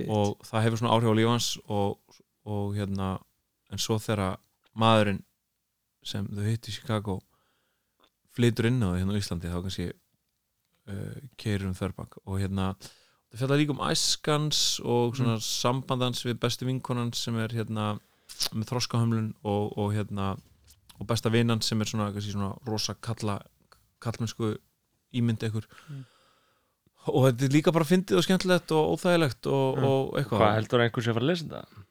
Og það hefur svona áhrif á lífans og, og hérna en svo þegar maðurinn sem þau hitt í Chicago flytur inn á það hérna á Íslandi þá kannski uh, keirir um þörbak og hérna það fjallar líka um æskans og svona sambandans við bestu vinkonans sem er hérna með þroskahömlun og, og hérna og besta vinan sem er svona, svona rosa kalla kallmennsku ímynd ekkur
Mm.
og þetta er líka bara fyndið og skemmtilegt og óþægilegt og,
Mm.
og eitthvað
Hvað heldur einhver sé að fara að lesa þetta?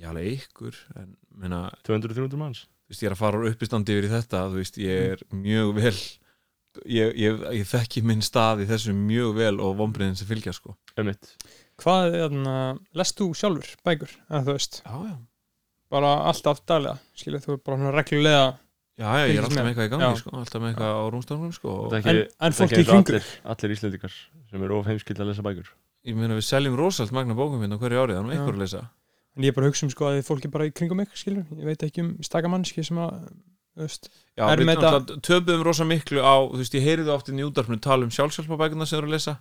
Já, alveg ykkur en meina,
200-300 manns?
þú veist, ég er að fara úr uppistandi yfir í þetta þú veist, ég er mjög vel ég, ég, ég þekki minn stað í þessu mjög vel og vonbriðin sem fylgja sko.
Einmitt.
Hvað, þarna, lest þú sjálfur bækur? Eða þú veist,
Já, já,
bara alltaf daglega Skilur þú er bara reglulega
já, já ég er alltaf
með.
eitthvað í gangi
Já.
sko, alltaf með eitthvað á rúmstofnum sko
En,
ekki,
en
þetta
fólk í
ekki eins og
kringu
allir, allir íslendikar sem eru of heimskild að lesa bækur.
Ég meina við seljum rosalt magna bókum hérna hverju árið, þannig að lesa.
En ég er bara að hugsa um sko að fólk er bara í kringum mig Skilur, ég veit ekki um staka mannski sem að Er
töpuðum rosa miklu á, þú veist, ég heyriði oft inn í útarpinu tala um sjálfsjálfabækuna sem þú eru að lesa.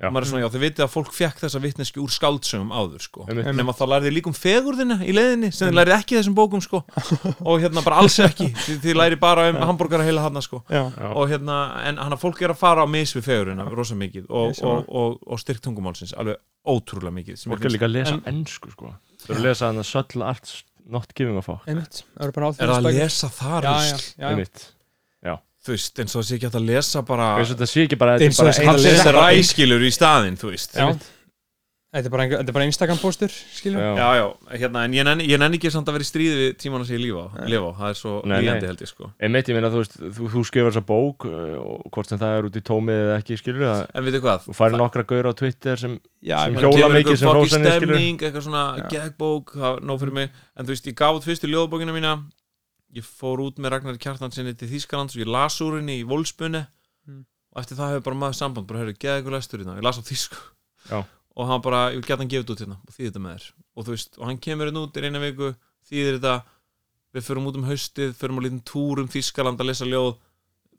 Já.
og maður er svona, já, þið vitið að fólk fekk þessa vitneski úr skáldsögum áður, sko. Nema þá lærið líka um fegurðina í leiðinni sem þið lærið ekki í þessum bókum, sko. Og hérna bara alls ekki, þið, þið lærið bara um hambúrgara heila hann, sko.
Já,
og hérna, en hann að fólk er að fara á mis við fegurðina, rosa mikið og, og, og, og styrk tungumálsins, alveg ótrúlega mikið sem
fólk er líka að lesa
En-
ennsku sko. Þú að að not giving a fuck.
Einmitt. Það
er að
áþjóðsbækur
lesa það
Já,
rusl
já, já, já.
Einmitt.
Þú veist, eins og það sé ekki hægt að lesa bara
Eins og þetta sé ekki bara,
Eins
þetta
og
er
þessi
bara
hann
að
sé
lesa
ræskilur í staðinn, þú veist.
Já. Þetta er bara, einhver- er bara Instagram postur Skilur
Já.
Já, já, hérna, en ég nenni, ég nenni ekki samt að vera í stríði við tímana sem ég lífa á, lifa á, það er svo líðandi held ég sko.
Einmitt, ég meina, þú veist, þú, þú skrifar þessa bók uh, og hvort sem það er út í tómið eða ekki, skilur það
En veitu hvað,
Þú færi nokkra gaur á Twitter sem
Já,
Sem
ég
hjóla
kemur
mikið
einhver
sem
fokki
hrósa henni, skilur.
stemning, eitthvað svona
Já.
gegbók, það var nóg fyrir mig. En þú veist, ég gaf út fyrstu ljóðbókina mína. Ég fór út með Ragnar Þýskalands og það hann bara, ég vil geta hann gefið út hérna. Og þýði þetta með þér. Og þú veist, og hann kemur hérna út í eina viku, þýðir þetta við förum út um haustið, förum á lítinn túr um Þýskaland að lesa ljóð.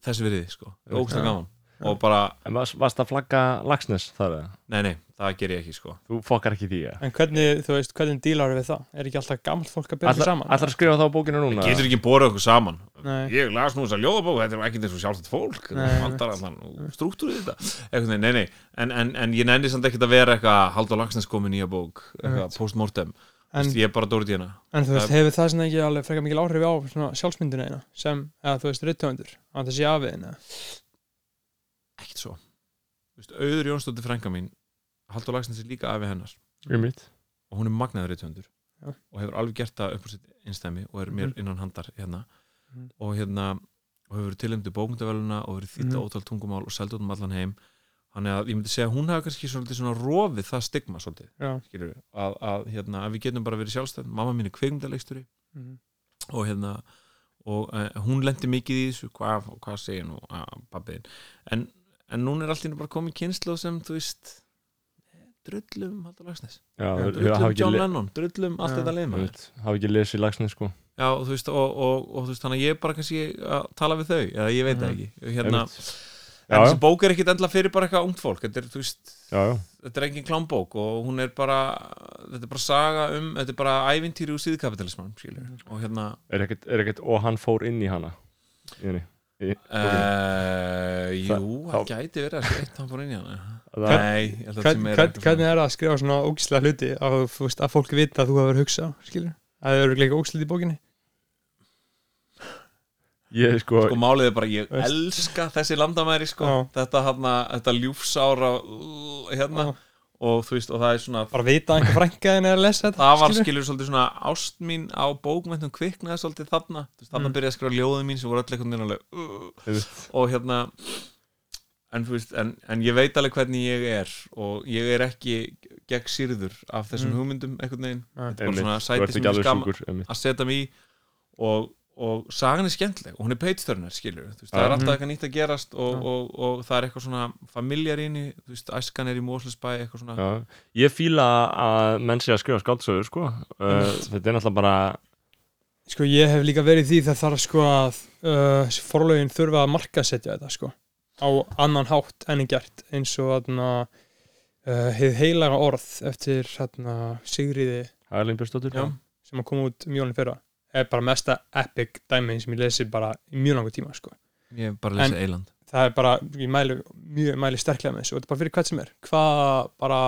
Þessi veriði, sko, ógstlega
Já.
gaman. Og bara,
En varst, varst að flagga Lagsnes þar eða?
nei, nei, það ger ég ekki sko.
Þú fokkar ekki því ja.
En hvernig, þú veist, hvernig dílar við það? Er ekki alltaf gammalt fólk að byrja
Ætlar
saman?
ætlar að skrifa það á bókinu núna
getur ekki borðið okkur saman.
Nei.
ég las nú þess að ljóðabók, þetta er ekki eins og sjálfsagt fólk. Það vantar allan struktúrið þetta. Eitthvað, nei, nei, en, en, en ég nenni samt ekkert að vera eitthvað Haldur Lagsnes komið nýja bók eitthvað, postmortem,
En,
ég er bara dórit í hana
en þú veist,
það-
hefur það svona ekki alveg frekar mikil áhrif á svona sjálfsmyndina eina sem, eða þú veist, rittöfundur að það sé af eina
ekkert svo. Þú veist, Auður Jónsdóttir frænka mín Haldur Lagsnes er líka afi hennar
um mitt
og hún er magnaður rithöfundur
Já.
og hefur alveg gert það upp á sitt einstæmi og er mér
Mhm.
innan handar hérna
Mhm.
og hérna og hefur tilhemdu bókmyndaveluna og verið þýtt
Mhm.
mm. ótal tungumál og seldu út um allan heim þannig að ég myndi segja að hún hafa kannski svolítið svona rofið það stigma svolítið skilur að, að, hérna, að við getum bara verið sjálfstæð mamma mín er kveikmyndaleiksturi
mhm.
og hérna og uh, hún lendi mikið í þessu hvað, hvað segir nú pabbiðin en, en núna er allt í einu bara komið kynslu sem þú veist drullum Haldur Lagsnes
já,
Já,
drullum John
le-
Lennon, drullum allt
Já.
þetta leima
hafa ekki lesið lagsni sko.
Já, og þú veist, og, og, og þú veist, þannig að ég er bara kannski að tala við þau, eða ég veit það
Mhm.
ekki. Hérna,
Einmitt.
en
já,
þessi bók er ekkit endla fyrir bara eitthvað ungt fólk þetta er, veist,
já, já,
þetta er engin klámbók og hún er bara þetta er bara saga um, þetta er bara ævintýri úr síðkapitalismann, skilur og hérna,
er ekkert, er ekkert og hann fór inn í hana í henni
uh, jú, það gæti verið að hann fór inn í hana Nei, ég held að meira
hvern,
eitthvað
hvernig er það að skrifa svona ógislega hluti að, þú veist, að fólk vita að þú hefur hugsað skilur, að það eru líka ógislega í bókinni
ég sko,
sko málið er bara, ég
Veist.
elska þessi landamæri sko,
Já.
þetta, hana, þetta ljúfsára uh, hérna,
Já.
og þú veist, og það er svona
bara vita að einhver frænkaðin er að lesa þetta
það var
skilurðu.
skilur svolítið svona ást mín á bókmenntum kviknaði svolítið þarna Þú veist, þarna
Mm.
byrjaði að skrifa ljóðið mín sem voru öll einhvern veginn alveg uh, og hérna en, veist, en, en ég veit alveg hvernig ég er og ég er ekki gegn sýrður af þessum
Mm.
hugmyndum einhvern veginn, þetta er bara svona sæti sem
alveg
skam að setja mig í og, og sagan er skemmtileg og hún er peitstörnar skilur veist, það er alltaf
Mhm.
eitthvað nýtt að gerast og,
Já.
og, og, það er eitthvað svona familjar inn í, þú veist, æskan er í Móslisbæ eitthvað svona
Já, ég fíla að menn sé að skrifa skáldsögur sko. uh, þetta er náttúrulega bara
Sko ég hef líka verið í því það þarf sko að uh, forlögin þurfa að markasetja þetta sko á annan hátt enn í gert eins og þarna uh, heið heilaga orð eftir þarna Sigriði
Já.
sem að koma út um jólinn fyrra er bara mesta epic dæmi sem ég lesi bara í mjög langu tíma sko.
Ég bara lesið Eiland
það er bara, ég mæli, mjög, mæli sterklega með þessu. Og þetta er bara fyrir hvert sem er. Hvað bara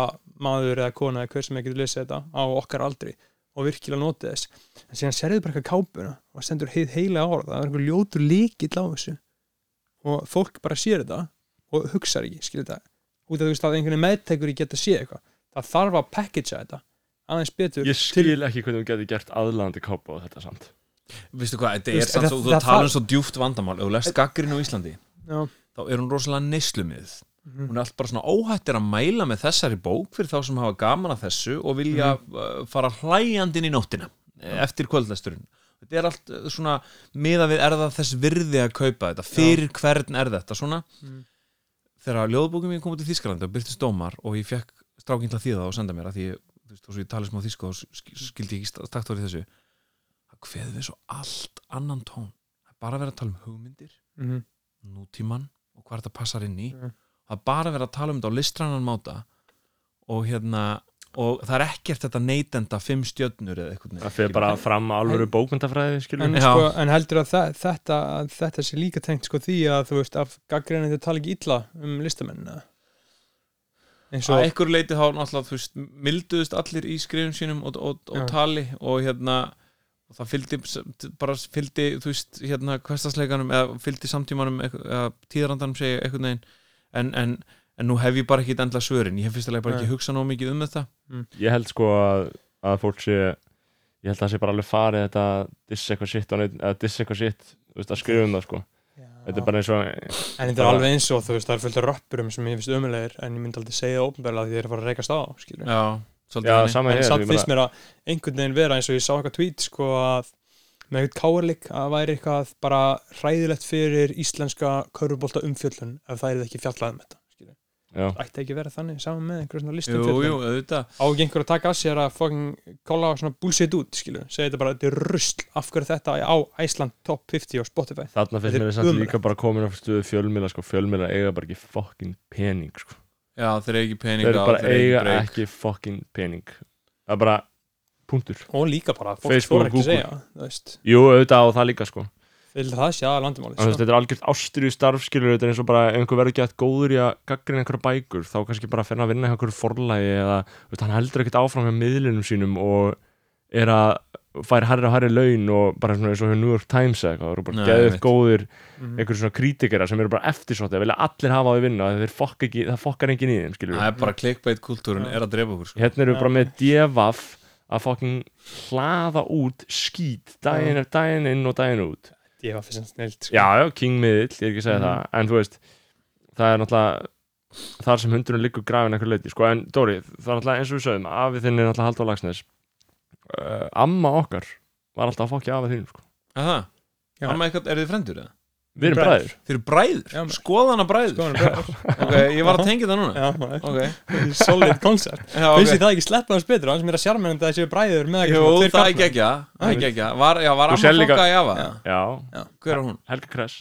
maður eða kona eða hver sem er getur lesið þetta á okkar aldri og virkilega notið þess. En síðan serðu bara eitthvað kápuna og það stendur heið heila orð. Það er einhver ljótur líkill á þessu og fólk bara sér þetta og hugsar ekki, skilur þetta. Út af veist að einhvern veginn meðtekur í geta séð eitthvað það þarf að packagea þetta aðeins betur
ég skil ekki hvernig þú getur gert aðlandi kápa á þetta samt.
Vistu hvað, þetta er samt þú talar um svo djúft vandamál. Ef þú lest gaggrinn á Íslandi
Já.
þá er hún rosalega neyslumið.
Mhm.
hún er allt bara svona óhættir að mæla með þessari bók fyrir þá sem hafa gaman að þessu og vilja uh, fara hlæjandinn í nóttina eh, eftir kvöldlæsturinn þetta er allt uh, svona miða við er það þess virði að kaupa þetta fyrir hvern er þetta svona
Mhm.
þegar ljóðbókum mín kom út í Þískalandi og byrtist dómar og ég fekk strákinn til að þýða það og senda mér að því ég, þú veist, og svo ég talið smá þísku og skildi ég ekki takt orðið þessu það kveði við svo allt annan tón bara verið að tala um hugmyndir
Mhm.
nútíman og hvað þetta passar inn í
Já.
það bara verið að tala um þetta á listrannan máta og hérna og það er ekkert þetta neytenda fimm stjörnur eða eitthvað
það fer bara fram alvöru bókmyndafræði
en, sko, en heldur að það, þetta, að þetta sé líka tengt sko því að þú veist að gaggreinir þau tala ekki illa um listamennina eins
að
og
einhver leiti þá náttúrulega þú veist, milduðust allir í skrifum sínum og, og, og tali og hérna og það fylgdi bara fylgdi þú veist hérna kvestasleikanum eða fylgdi samtímanum eða tíðrandanum segja eitthvað neginn en, en, en nú hef ég bara ekki endla svörin. Ég hef fyrstulega bara
Nei.
ekki hugsað nóg mikið um þetta.
Ég held sko að, að fólk sé ég held að það sé bara alveg farið þetta að diss eitthvað shit eða diss eitthvað shit þú veist að skrifa um það sko. Þetta er bara eins og
en þetta er alveg eins og þú veist það er fullt af röppurum sem ég finnst umulegir en ég myndi aldrei segja það ópenbarlega því þeir eru að fara að reykast á skilur.
já, svolítið
já,
en samt finnst mér að einhvern veginn vera eins og ég sá eitthvað tweet sko að með eitthvað káarlik að væri eitthvað bara hræðilegt fyrir íslenska körfubólta umfjöllun ef það er ekki fjallað um þetta.
já,
ætti ekki að vera þannig saman með einhverjum svona listum
jú, jú, auðvitað.
Á ekki einhver að taka að sér að fucking kála svona bullshit út, skilu segja þetta bara, þetta er rusl, af hverju þetta á Iceland top 50 á Spotify?
Þarna finnst
er
að
ömurlegt.
líka bara komin á stuðu fjölmila sko, fjölmila eiga bara ekki fokkin pening sko.
Já, þeir eiga ekki pening
þeir bara
þeir
eiga
break.
ekki fucking pening. Það er bara punktur.
Og líka bara, fólk þóra
og
ekki að segja þú
jú, auðvitað á það líka sko
það sé að landimáli
Þannig, að
sko.
þetta er algjört ástriðu starfskilur þetta er eins og bara ef einhver verður ekki að góður í að gaggrina einhverja bækur þá kannski bara fyrir að vinna hjá einhverju forlægi eða veist, hann heldur ekkert áfram með miðlunum sínum og er að færi herri og herri laun og bara svona eins og New York Times eða eitthvað, það eru bara geðið góðir
Mhm.
einhverjum svona kritikera sem eru bara eftirsótti að vilja allir hafa á því vinna þeir fokk ekki, það fokkar enginn í þeim skilur
Það er bara clickbait kultúrin
Já.
er að drepa okkur sko.
hérna eru við bara með devaf að fokking hlaða út skít daginn eftir daginn inn og daginn út
ég var fyrir snilt sko.
já, já, King miðill, ég er ekki að segja
Mhm.
það en þú veist, það er náttúrulega þar sem hundurinn liggur grafin einhver leiti sko, en Dóri, það er náttúrulega eins og við sögum afið þinn er náttúrulega Halldór Lagsnes uh, amma okkar var alltaf að fokki afið þín sko.
Er það?
Já.
Amma eitthvað, er þið frendur eða?
Við erum
Bræður.
Þið eru bræður? Skoðana bræður?
Skoðan er bræður.
Ok, ég var að tengja það núna
já, maður.
Ok,
solid concept
ok
þið það ekki sleppa hans betur hann sem er að sjarmennda þessi bræður með
Jú, það ekki ekki Það er ekki ekki Var, já, var
Þú
amma
sérð líka-
fokka í afa?
Já.
já,
Hver er hún?
Helga Kress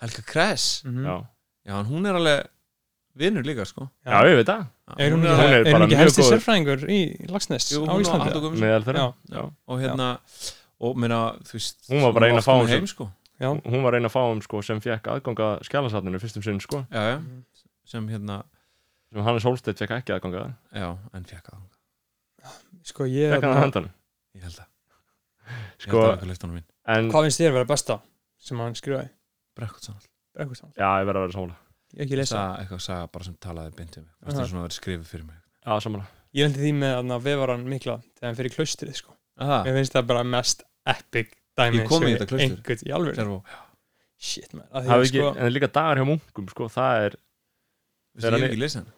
Helga Kress
Mhm.
já,
Já, hún er alveg vinnur líka, sko
já, ég veit það
er hún
er
Hún
ekki, hún helsti sérfræðingur í Lagsnes
Jú,
á
hún
Íslandi
meðal þeirra
Já.
já.
og hérna og meina, þú veist
Hún var bara ein af
oft komin
fáum sem-
heim, sko.
Já,
hún var eina fáum sko, sem fekk aðganga skjálasatninu fyrstum sinn sko,
já, já, sem hérna
sem Hannes Holstedt fekk ekki aðganga
já, en fekk að
sko ég
fekk hann að hendan
ég held að, ég
sko, en
hvað finnst þér að vera besta sem hann
saman,
Brekkustann.
já, ég verð að vera sammála.
Ég ekki lesa.
Sa- eitthvað saga bara sem talaði beint um mig, það er svona að vera skrifið fyrir mig.
Já, sammála.
Ég lendi því með að vefaran mikla þegar hann fyrir klaustrið sko.
Aha,
mér finnst það bara mest epic dæmi
Ég kom í þetta servo
shit man
er ekki,
sko
en líka dagar hjá munkum sko, það er Þegar hann
hann.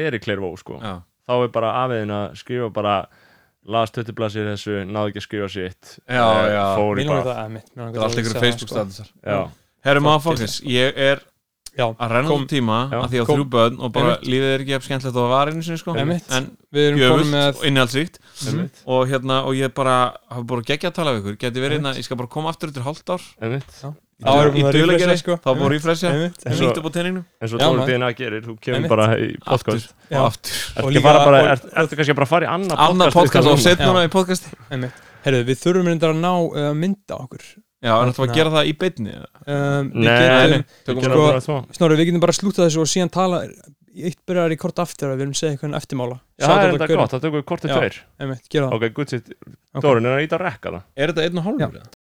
er í Clairvaux sko,
já,
þá er bara afiðin að skrifa bara las töttublasir þessu, náði ekki að skrifa sitt
Já,
eh,
já.
mér langar það að mitt
það er allt ykkur Facebook statusar
já,
herru
Fuck,
maður fókis, ég er
sko. Já
að renna
Kom-
út tíma
Já.
að því á þrjú börn og bara
Einmitt.
lífið er ekki jafn skemmtilegt og það var einu sinni sko.
Einmitt.
en
við erum
gjöfult og innihaldsríkt
einmitt,
og hérna og ég bara hafa bara geggja að tala við ykkur. Geti verið hérna, ég skal bara koma aftur eftir hálft ár.
Einmitt.
Þá erum
í
við að
dugleikari,
refresha, sko.
þá búið að
og-
nýtt upp á tenninu
eins og
Já,
Dóri
maður.
DNA gerir, þú kemur bara í podcast.
Og aftur.
Ertu er, kannski bara að fara í annað podcast
podcast og
núna?
set
Já.
núna í podcasti.
Einmitt. Herðu, við þurfum reyndar að ná uh, mynda okkur
já, en þetta var að
Hérna.
gera það í beinni eða?
um, við
Nei,
getum,
nei,
Tökum
við
sko-
gerum bara svo
Snorri, við getum bara slútað þessu og síðan tala eitt byrjar í kort aftur að við erum að segja eitthvað eftirmála
Já, það er enda gott, það tökum við kortið
Já.
tveir
Einmitt, gera það
Ok, good shit
Ok.
Dórin er að íta að rekka það
er þetta einn og hálfur eða?